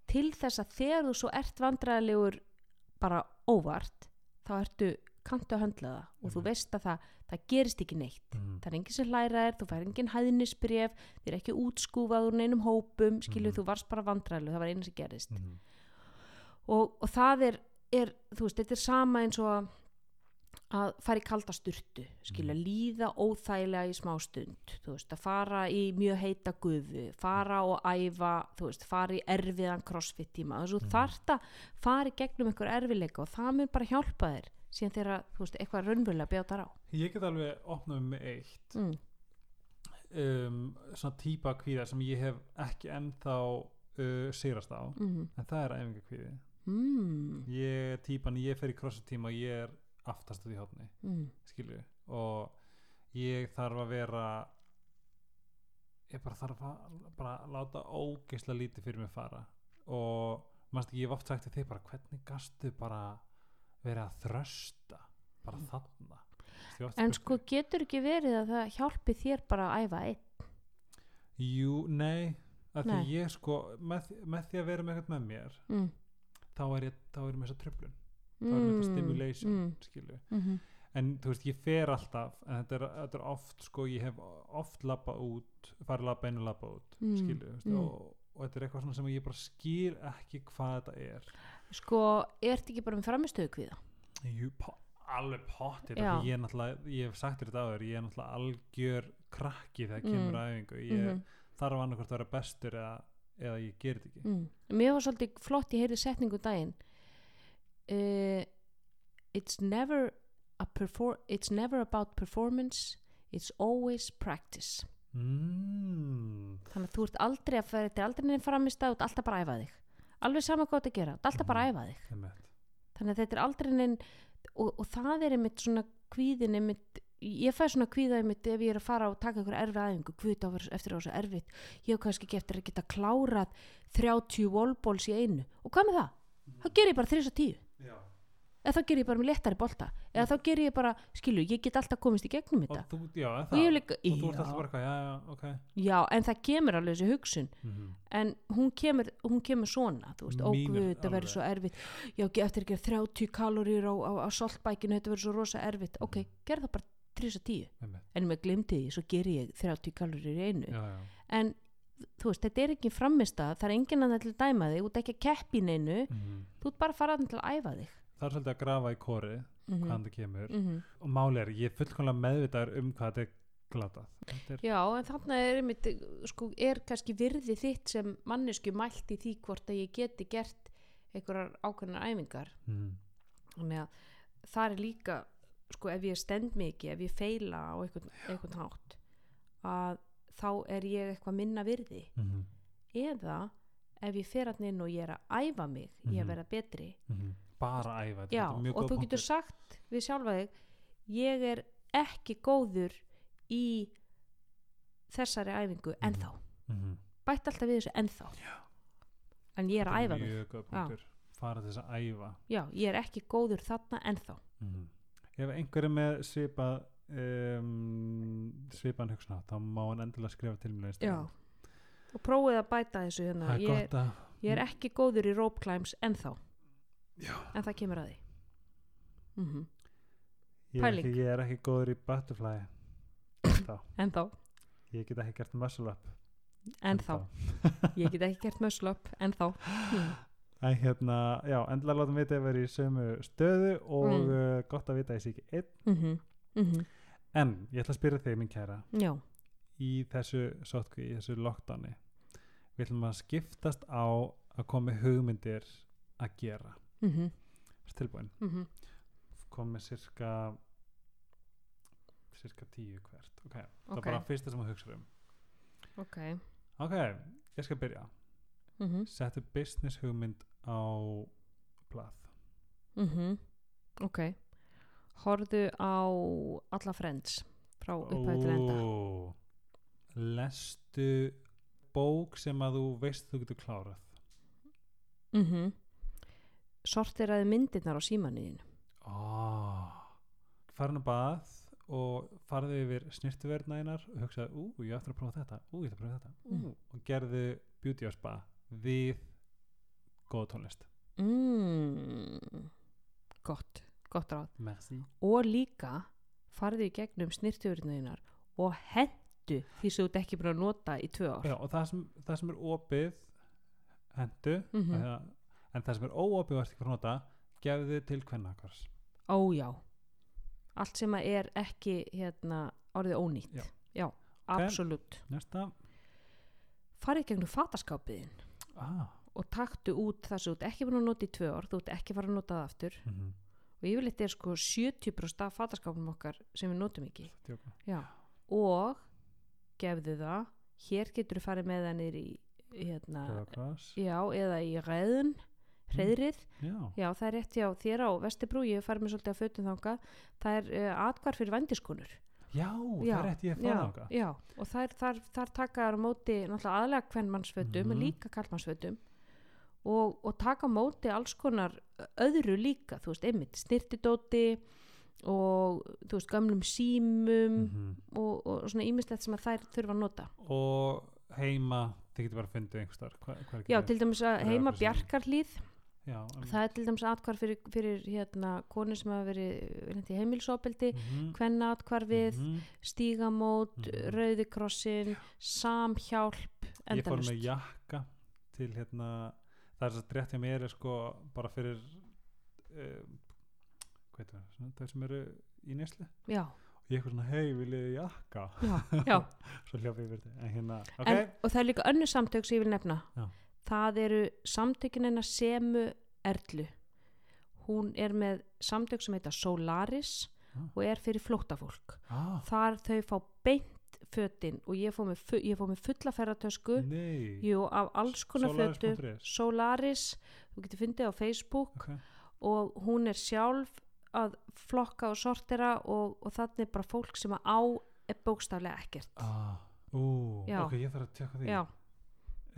til þess að þegar þú svo ert vandræðilegur bara óvart þá ertu kantu að höndla það og þú Mhm. veist að það, það gerist ekki neitt Mhm. það er enginn sem hlæra þér, þú fær enginn hæðnisbref þið er ekki útskúfað úr neinum hópum skilju Mhm. þú varst bara vandræðilegur, það var eina sem gerist Mhm. og, og það er, er þú veist, þetta er sama eins og að, fara í kalda sturtu skilja, líða óþægilega í smá stund þú veist, að fara í mjög heita gufu, fara og æfa þú veist, fara í erfiðan crossfit tíma þú Mhm. þarft að fara í gegnum einhver erfiðleika og það mun bara hjálpa þér síðan þegar, þú veist, eitthvað raunverulega bjátar á Ég get alveg opnað með eitt mm. um, svona típa kvíða sem ég hef ekki ennþá uh, sigrast á Mm. en það er æfingakvíði Mm. ég er típan, ég fer í crossfit-tíma og ég er aftast út í hotni Mm. skilju og ég þarf að vera ég bara þarf að bara láta ógeisla lítið fyrir mig fara og mannst ekki, ég hef oft sagt til þig bara hvernig gastu bara verið að þrösta bara þarna. En sko getur ekki verið að það hjálpi þér bara að æfa einn? Jú, nei að því ég sko með, með því að vera með eitthvað með mér mm. þá er ég, þá er ég með þessa tröflun þá er með þetta stimulation mm, skilu mm en þú veist ég fer alltaf en þetta er, þetta er oft sko ég hef oft labbað út farið inn og labbað út Mm, veist, mm. og, og þetta er eitthvað sem ég bara skil ekki hvað þetta er sko, ert ekki bara með framistöðu kviða Jú, po alveg pottir ég er náttúrulega, ég hef sagt þér þetta áður ég er náttúrulega algjör krakki þegar kemur Mm. að æfingu ég Mhm. þarf annarkvort að vera bestur eða, eða ég gerir þetta ekki mm. mér var svolítið flott, ég heyrði setningu daginn uh, it's never it's never about performance it's always practice mm. þannig að þú ert aldrei að fara þetta er aldrei nefn framist að þú ert alltaf bara að æfa þig alveg sama hvað þetta gera, þú ert alltaf bara að æfa þig. þannig að þetta er aldrei neinn og, og það er einmitt svona kvíðin einmitt, ég fæ svona kvíða einmitt ef ég er að fara og taka ykkur erfið aðingu kvíða á eftir á þessu erfitt. Ég hef kannski ekki eftir að geta klárað 30 wallballs í einu. Og hvað með það? þá ger ég bara 3-10 Já. Eða þá ger ég bara með léttari bolta. Eða þá ger ég bara, skilu, ég get alltaf komist í gegnum og þetta. þú, já, en og það. líka, og þú ert alltaf bara já, já, ok. Já, en það kemur alveg þessi hugsun. Mm en hún kemur, hún kemur svona þú veist, óguð, þetta verður svo erfitt. Já, eftir að gera 30 kaloríur á, á, á saltbækinu, þetta verður svo rosa erfitt. Ok, gerð það bara 3-10 einmitt. en með glimti því, svo ger ég 30 kaloríur í einu. En þú veist, þetta er ekki framista það er enginn að til að dæma þig, þú ert ekki að keppi í neinu, Mm þú ert bara að fara að æfa þig það er svolítið að grafa í kórið mm hvaðan það kemur. -hmm. og máli er, ég er fullkomlega meðvitaður um hvað þetta er glatað. Þetta er, Já, en þarna er, einmitt, sko, er kannski virði þitt sem mannesku mælt í því hvort að ég geti gert einhverjar ákveðnar æfingar. Mm, þannig að það er líka sko ef ég stend mikið, ef ég feila á einhvern, einhvern hátt að þá er ég eitthvað minna virði. Mm, eða ef ég fer hann inn og ég er að æfa mig í að Mhm. vera betri. Mm, bara að æfa já, og þú getur sagt við sjálfa þig ég er ekki góður í þessari æfingu Mhm. ennþá. Mhm, bætt alltaf við þessu ennþá. En ég er að æfa mig fara þess að æfa. Já, ég er ekki góður þarna ennþá. Mm. ef einhver er með svipað um, svipan hugsun þá má hann endilega skrifa til mér og prófið að bæta þessu hérna. ég, ég er ekki góður í rope climbs ennþá Já. en það kemur að því mm ég er, pæling. ekki, ég er ekki góður í butterfly þá. ennþá, ég get ekki gert muscle up ennþá ég get ekki gert muscle up ennþá mm. en hérna, já, endilega látum vita ef við erum í sömu stöðu og Mm. mm. gott að vita að ég sé ekki einn Mm -hmm. en ég ætla að spyrja þig, minn kæra já, í þessu sótkví, í þessu lockdowni við ætlum að skiptast á að koma með hugmyndir að gera mm -hmm. Tilbúin, Mm kom með cirka cirka tíu hvert. Ok, það Ok. er bara fyrsta sem þú hugsa um. Ok. Ok, ég skal byrja. Mm -hmm. settu business hugmynd á blað. Mm ok. Horfðu á alla friends frá upphæðu til enda. Ó, lestu bók sem að þú veist þú getur klárað. Mm -hmm. sortiraði myndirnar á símanuðinu oh. farin að bað og farðu yfir snirtuverðnæginar og hugsaði, ú, ég eftir að prófa þetta ú, ég ætla að prófa þetta ú, Mm. og gerðu beauty á spa við góða tónlist mm. gott, gott ráð merci og líka farðu í gegnum snirtuverðinuðinar og hendu því sem þú ert ekki búin að nota í tvö ár Já, og það sem, það sem er opið hendu Mhm. mm en það sem er ekki að nota gefðu til kvennakars ó já. Allt sem er ekki hérna, orðið ónýtt. Já. já absolutt. Næsta. Farðu í gegnum fataskápiðin ah. og taktu út það sem þú ert ekki búin að nota í tvö ár þú ert ekki fara að nota það aftur. Mm og yfirleitt er sko 70% af fataskápum okkar sem við notum ekki. -hmm. já. og gefðu það. Hér getur þú farið með það niður í hérna, já, eða í ræðun hreðrið, já, já það er rétt hjá þér á Vestibrú, ég farið með svolítið að fötum þanga það er uh, atkvar fyrir vændiskonur. Já, það er rétt ég að já, fara þangað. já, og þar, þar, þar taka þær á móti náttúrulega aðlega kvennmannsfötum en Mhm. líka kallmannsfötum og, og taka á móti alls konar öðru líka, þú veist, einmitt snirtidóti og þú veist, gamlum símum Mhm. og, og svona ímislegt sem að þær þurfa að nota. Og heima þið getur bara að fundið einhver starf já, til dæmis að heima krossinn. Já, um, það er til dæmis atkvar fyrir, fyrir hérna, konur sem hafa verið í heimilsopeldi mhm, hvenna atkvarfið, mhm. stígamót Mhm. rauðikrossin samhjálp ég fór með jakka til hérna það er svo rétt hjá mér er sko bara fyrir uh, hvað heitir það, þau sem eru í neslu já, og ég eitthvað svona, hei, viljið þið jakka? Já, já. svo þetta en hérna, ok, En, og það er líka önnu samtök sem ég vil nefna. Já. Það eru samtökin hennar Semu Erlu. Hún er með samtök sem heita Solaris Ah. og er fyrir flóttafólk. Ah, þar þau fá beint fötin og ég fór með, fór með fulla ferratösku jú, af alls konar fötu Solaris.is. Solaris, þú getur fundið á Facebook. Ok, og hún er sjálf að flokka og sortera og, og þannig bara fólk sem á er bókstaflega ekkert. Ah, ú, ok, ég þarf að tjekka því. Já,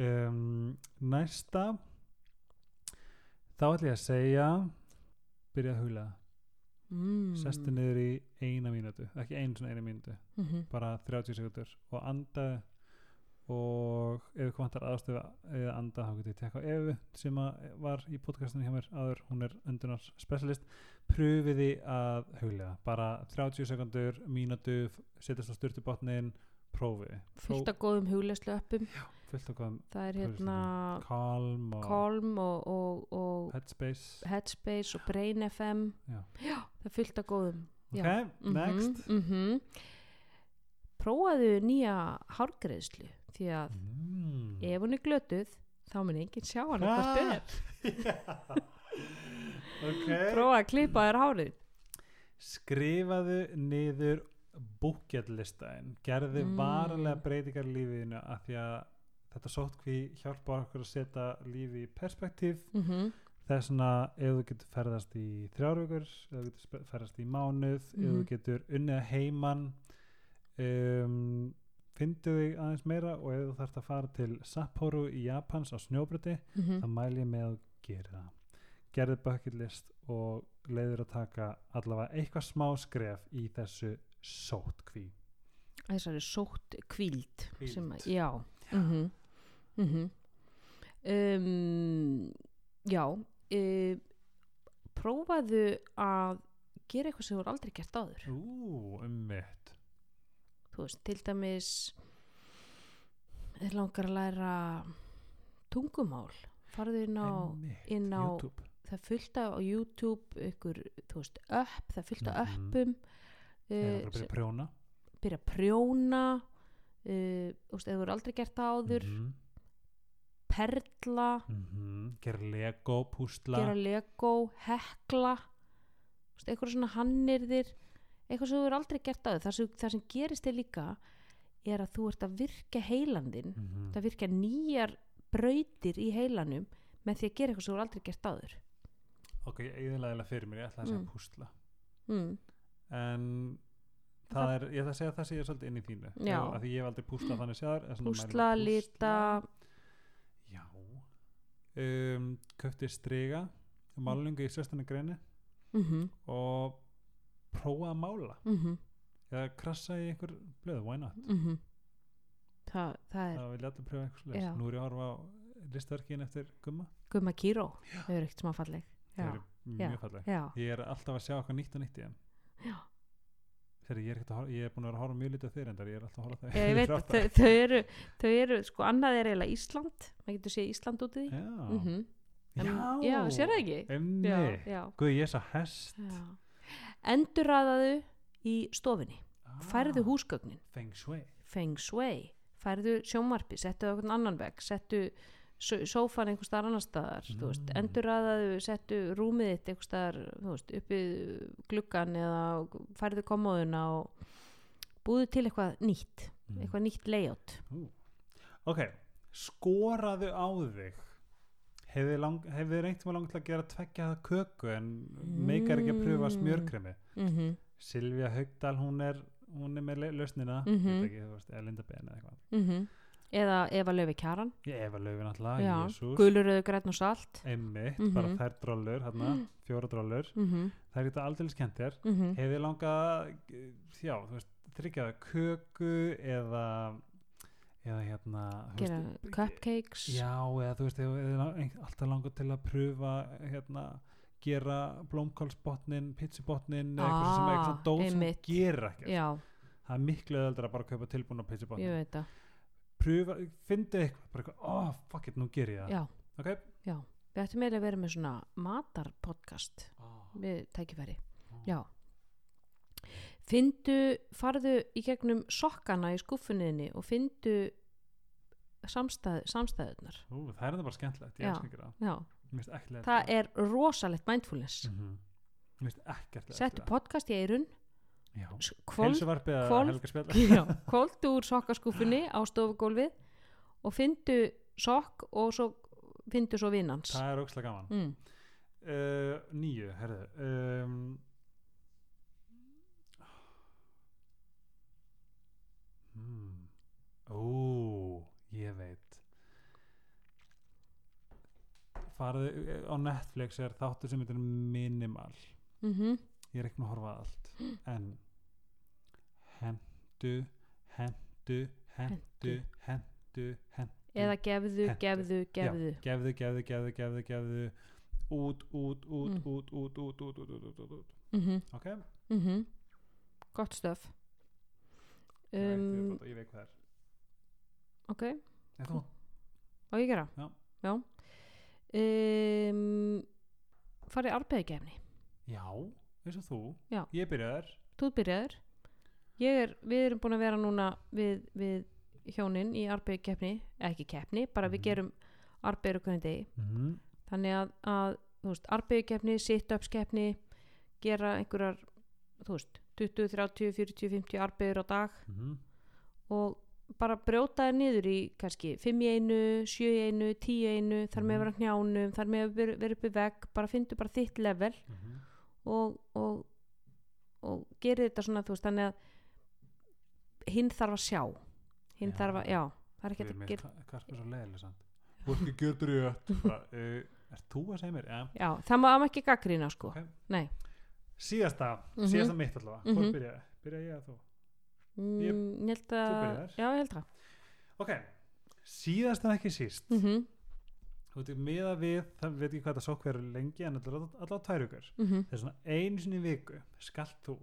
um, næsta. Þá ætlum ég að segja byrja að huglega mm. sestu niður í eina mínútu ekki einu svona eina mínútu mm bara 30 sekundur og anda. Og ef þú vantar aðstöðu eða anda þá getur ég tekka á Evu sem var í podcastinu hjá mér áður. Hún er öndunar specialist pröfiði að huglega bara 30 sekundur, mínútu setjast á styrtubotnin prófiði fullt af góðum af góðum það er er hérna Calm og Calm og, og, og Headspace Headspace og Brain FM Já. það er fullt af góðum ok, Já. next mm -hmm. prófaðu nýja hárgreðslu því að mm. ef hún er glötuð þá mun enginn sjá hana hvort Ah. er ok prófa að klippa þér hárið skrifaðu niður búkjallistæðin gerðu Mm. mm. varanlega breytingar lífiðinu af því að þetta sótkví hjálpar okkur að setja lífi í perspektíf mm -hmm. það er svona ef þú getur ferðast í þrjárvíkur ef þú getur ferðast í mánuð ef þú Mhm. getur unnið að heiman um, fyndu þig aðeins meira og ef þú þarfst að fara til Sapporo í Japans á snjóbröti Mhm. þá mæl ég með að gera það gerðu bucket list og leiður að taka allavega eitthvað smá skref í þessu sótkví þessari sótt kvíld Hvíld. sem að, já mm -hmm. Um, já uh, prófaðu að gera eitthvað sem þú er aldrei gert áður. Ú, um mitt þú veist, til dæmis er langar að læra tungumál. Farðu inn á inn á- YouTube. það af á YouTube ykkur, þú veist, upp, það fullt af Mhm. uppum uh, byrja að prjóna. byrja að prjóna uh, þú veist, ef þú er aldrei gert áður. Mhm, perla, mhm. Gera Lego, púsla gera lego hekla eitthvað svona hannirðir eitthvað sem þú er aldrei gert áður það sem, það sem gerist er líka er að þú ert að virka heilandin Mhm. það virka nýjar brautir í heilanum með því að gera eitthvað sem þú er aldrei gert áður Ok, eiginlega fyrir mér, ég ætla að segja Mm. púsla mm. En það Það- er, ég ætla að segja að það sé svolítið inn í þínu af Því ég hef aldrei púslað þannig séðar púsla, lita um, Köfti striga Málingu í sérstanni greini mm Og prófa að mála. -hmm. Eða krassa í einhver blöð, why not? Mm það, það er Það vil ég allir pröfa einhvers Já. leys Nú er ég að horfa á listaverkin eftir Gumma. Gumma Kíró. Þau eru ekkert smá falleg. Já, eru Já. mjög falleg. Já, Ég er alltaf að sjá eitthvað nýtt og nýtt í þeim. Já. Þegar ég er, ekkert að horfa, ég er búin að vera að horfa mjög lítið á þeir endar Ég er alltaf að horfa á ég veit þau, þau, eru, þau eru sko annað er eiginlega Ísland maður getur séð Ísland út í því. Já, mm já, já, sér það ekki? Já, Guð, ég er svo hest. Endurraðaðu í stofinni ah, færðu húsgögnin. Feng shui. Feng shui, færðu sjónvarpi settu okkur annan vegg, settu sófan einhver staðar annar staðar Mm. endurraðaðu, settu rúmið þitt einhver staðar, uppið gluggan eða færðu komóðuna og búðu til eitthvað nýtt Mm. eitthvað nýtt layout Ok, skoraðu á þig Hefur þið reynt með langt til að gera tveggja það köku en meikar ekki að pröfa Mm. smjörkremi mm -hmm. Silvía Haugdal, hún er hún er með lausnina Mhm. mm ekki, veist, eða Linda Ben eða eitthvað Mhm. Eða Eva Löfi Kjaran. Ég Eva Já, Jésús guluröðu græn og salt. Einmitt, Mhm. bara þær drollur hérna, fjóra drollur. Mm -hmm. Það er þetta aldrei skemmt þér Mm -hmm. Hefur þið langað, það köku eða eða hérna gera veist, cupcakes. Já, eða þú veist, ein- alltaf langar til að pröfa hérna, gera blómkálsbotnin pizzibotnin, eða eitthvað sem er eitthvað Ah, dót sem gerir ekkert. Já, það er miklu öðuldra að bara kaupa tilbúna ég pizzibotnin veit það pröfa, fyndi eitthvað, bara eitthvað, oh fuck it, nú ger ég það. Já, ok, já, við ættum eiginlega að vera með svona matarpodcast oh. við tækifæri. Ah. já. Findu, farðu í gegnum sokkana í skúffunniðinni og findu samstæð, samstæðunar Ú, það er þetta bara skemmtilegt, ég Já. elskar ekki það það er rosalegt mindfulness. Mhm. Finnst ekkert settu podcast í eirun Kvöldu úr sokkaskúfunni á stofugólfið og findu sokk og svo findu svo vinnans Það er ókslega gaman. Mm. uh, Nýju, herðu um, hmm. Ó, ég veit. Farðu eh, á Netflix er þáttur sem heitir Minimal. Mm ég er ekki með að horfa allt en hendu hendu, hendu, hendu hendu eða gefðu, gefðu, gefðu. gefðu, gefðu, gefðu, gefðu, gefðu. Út, út, út, Mm. út, út, út, út, út, út, út, út, mm ok? -hmm. gott stöf um, ég veit hvað það er. ok, Nei, þú, á ég gera? Já. já. Um, farið arbeðgefni já, eins og þú. Já. ég byrjaður þú byrjaður er, við erum búin að vera núna við, við hjónin í arbeðgefni ekki keppni, bara við Mhm. gerum arbeður hvernig degi mm -hmm. þannig að, að þú veist, arbeðgefni, sit-ups-keppni gera einhverjar þú veist, 20, 30, 40, 50 arbeður á dag Mhm. og bara brjóta þér niður í kannski 5 í einu, 7 í einu 10 í einu, þar með að Mhm. vera hnjánum þar með að vera, vera upp í vegg bara fyndu bara þitt level Mhm. og, og, og gerir þetta svona þú veist þannig að hinn þarf að sjá hinn Já. þarf að, já það er ekki að gera karpur svo leiðileg samt Þú ert ekki gjörður í öll Er þú að segja mér? Ja. já, það má ekki gaggrína sko Ok. nei, Síðasta, Mhm. síðasta mitt allavega Hvor Mhm. byrjaði? Byrjaði ég að þú? mm, Ég- ég held að já, ég held að Ok, síðast en ekki síst mm -hmm, Þú veit, miða við, það veit ekki hvað það sók verið lengi en allavega vikur mm Það er svona einu sinni í viku skalt þú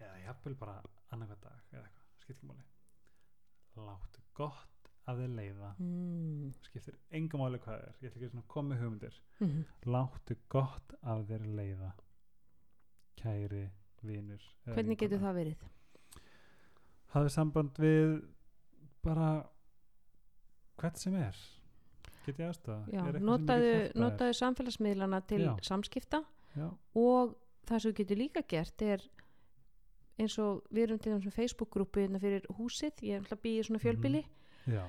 eða jafnvel bara annarkvæð dag eða eitthvað, skipt ekki máli. Láttu gott að þið leiða. Mm. Skiptir engum máli hvað það er. Ég ætla ekki að koma með hugmyndir. -hmm. láttu gott af þér leiða. Kæri vinur eða hvernig getur það verið? Hafðu samband við bara hvert sem er. Get ég aðstofa já, Er eitthvað sem ég notaðu, notaðu samfélagsmiðlana til Já. samskipta já, og það sem þú getur líka gert er eins og við erum til þessum Facebook-grúpu hérna fyrir húsið, ég er alltaf býið svona fjölbýli. Já,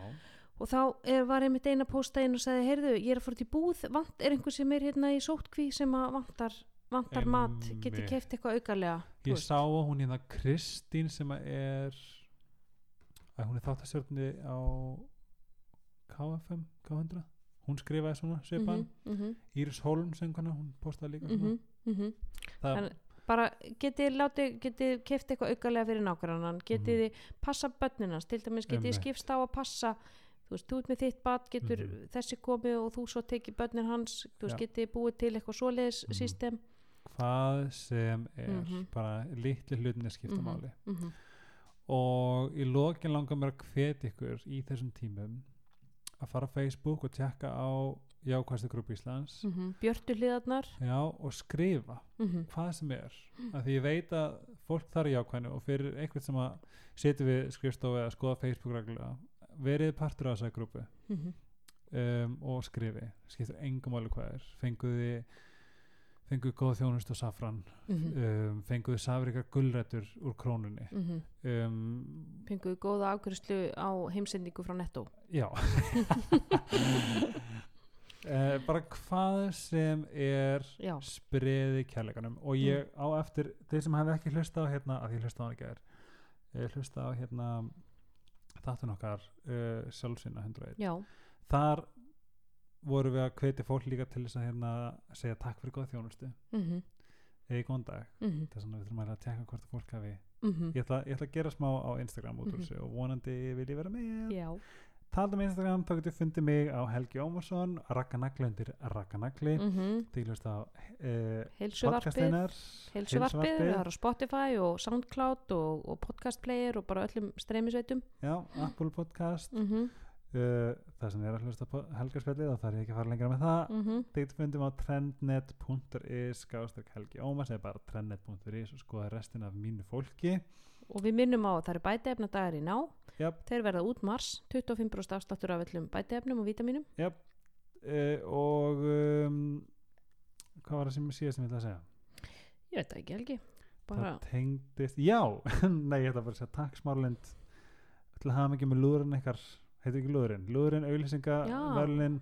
og þá er, var einmitt eina posta inn og sagði, heyrðu, ég er að fara til búð vant, er einhver sem er hérna í sótkví sem að vantar, vantar mat Einmitt. keift eitthvað aukarlega ég veist. sá að hún hérna Kristín sem er að hún er þáttastjórni á KFM, K100 hún skrifaði svona svipan mm -hmm, Íris Holm sönguna, hún postaði líka mm -hmm, það, Þannig- bara getið láti, getið keift eitthvað aukarlega fyrir nákvæmnan, getið þið passa börninans, til dæmis getið skipst á að passa þú veist, þú ert með þitt bad, getur Mhm. þessi komið og þú svo tekið börnin hans þú veist, Já. getið búið til eitthvað svoleiðis Mhm. system hvað sem er Mhm. bara litli hlutinni skipta Mhm. mm -hmm. og í lokin langar mér að hvetja ykkur í þessum tímum að fara á Facebook og tjekka á jákvæðstu grúpi Íslands. Björtu hliðarnar. Já, og skrifa. Mm hvað sem er. Af því ég veit að fólk þar í jákvæðinu og fyrir einhvern sem að setja við skrifstofu eða skoða Facebook reglulega verið partur af þessari grúpu. -hmm. um, og skrifi. Skiptir engum máli hvað er. Fenguði fenguði góð þjónust og safran. Mm um, fenguði safrika gullrættur úr krónunni. -hmm. um, fenguðu góða afgjörslu á heimsendingu frá Netto já uh, bara hvað sem er já, spreði kærleikanum. Og ég á eftir þeir sem hefði ekki hlusta á hérna að ég hlusta á hann ekki er ég hlusta á hérna þáttun okkar uh, sjálfsynna 101 já, þar voru við að hvetja fólk líka til þess að hérna segja takk fyrir góð þjónustu. Mm eða góðan dag. Mhm, það er svona við þurfum að tjekka hvort fólk hafi mhm, ég ætla, ég ætla að gera smá á Instagram út úr Mhm. þessu og vonandi vil ég vera með. Já, talað um Instagram, þá getur fundið mig á Helgi Ómarsson, Rakkanagli undir Rakkanagli mm. mhm því hlust á heilsuvarpið. podcastinnar heilsuvarpið, það er á Spotify og Soundcloud og, og podcast player og bara öllum streymisveitum. Já, Apple Podcast. Mm -hmm, uh, það sem er að hlusta á helgarspjallið þá þarf ég ekki að fara lengra með það. Mm -hmm. Þið fundum á trendnet.is skástök Helgi Ómars eða bara trendnet.is og skoða restin af mínu fólki og við minnum á að það eru bæteefna dagar í ná. Jöp. þeir verða út mars 25% afsláttur af öllum bæteefnum og vítaminum uh, og um, hvað var það sem síðast sem ég ætla að segja? Ég veit það ekki Helgi. Bara, það tengdist, já! Nei, ég ætla bara að segja takk smárlind til að hafa mikið með lúðurinn ykkar. Heitir ekki lúðurinn, lúðurinn, auglýsinga Já. verlin,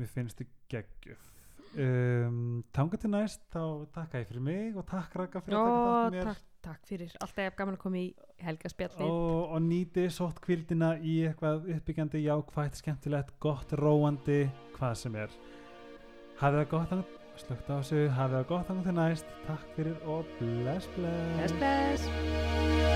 mér finnst þið geggjuf um, tanga til næst, þá takka ég fyrir mig og takk Raka fyrir að taka ó, þátt með mér. takk, takk fyrir. Alltaf jafn gaman að koma í helgaspjallið. Og, og nýti sótt kvildina í eitthvað uppbyggjandi, jákvægt, skemmtilegt gott, róandi, hvað sem er. Hafið það gott slökkt á þessu, hafið það gott þannig til næst. Takk fyrir og bless bless. Bless bless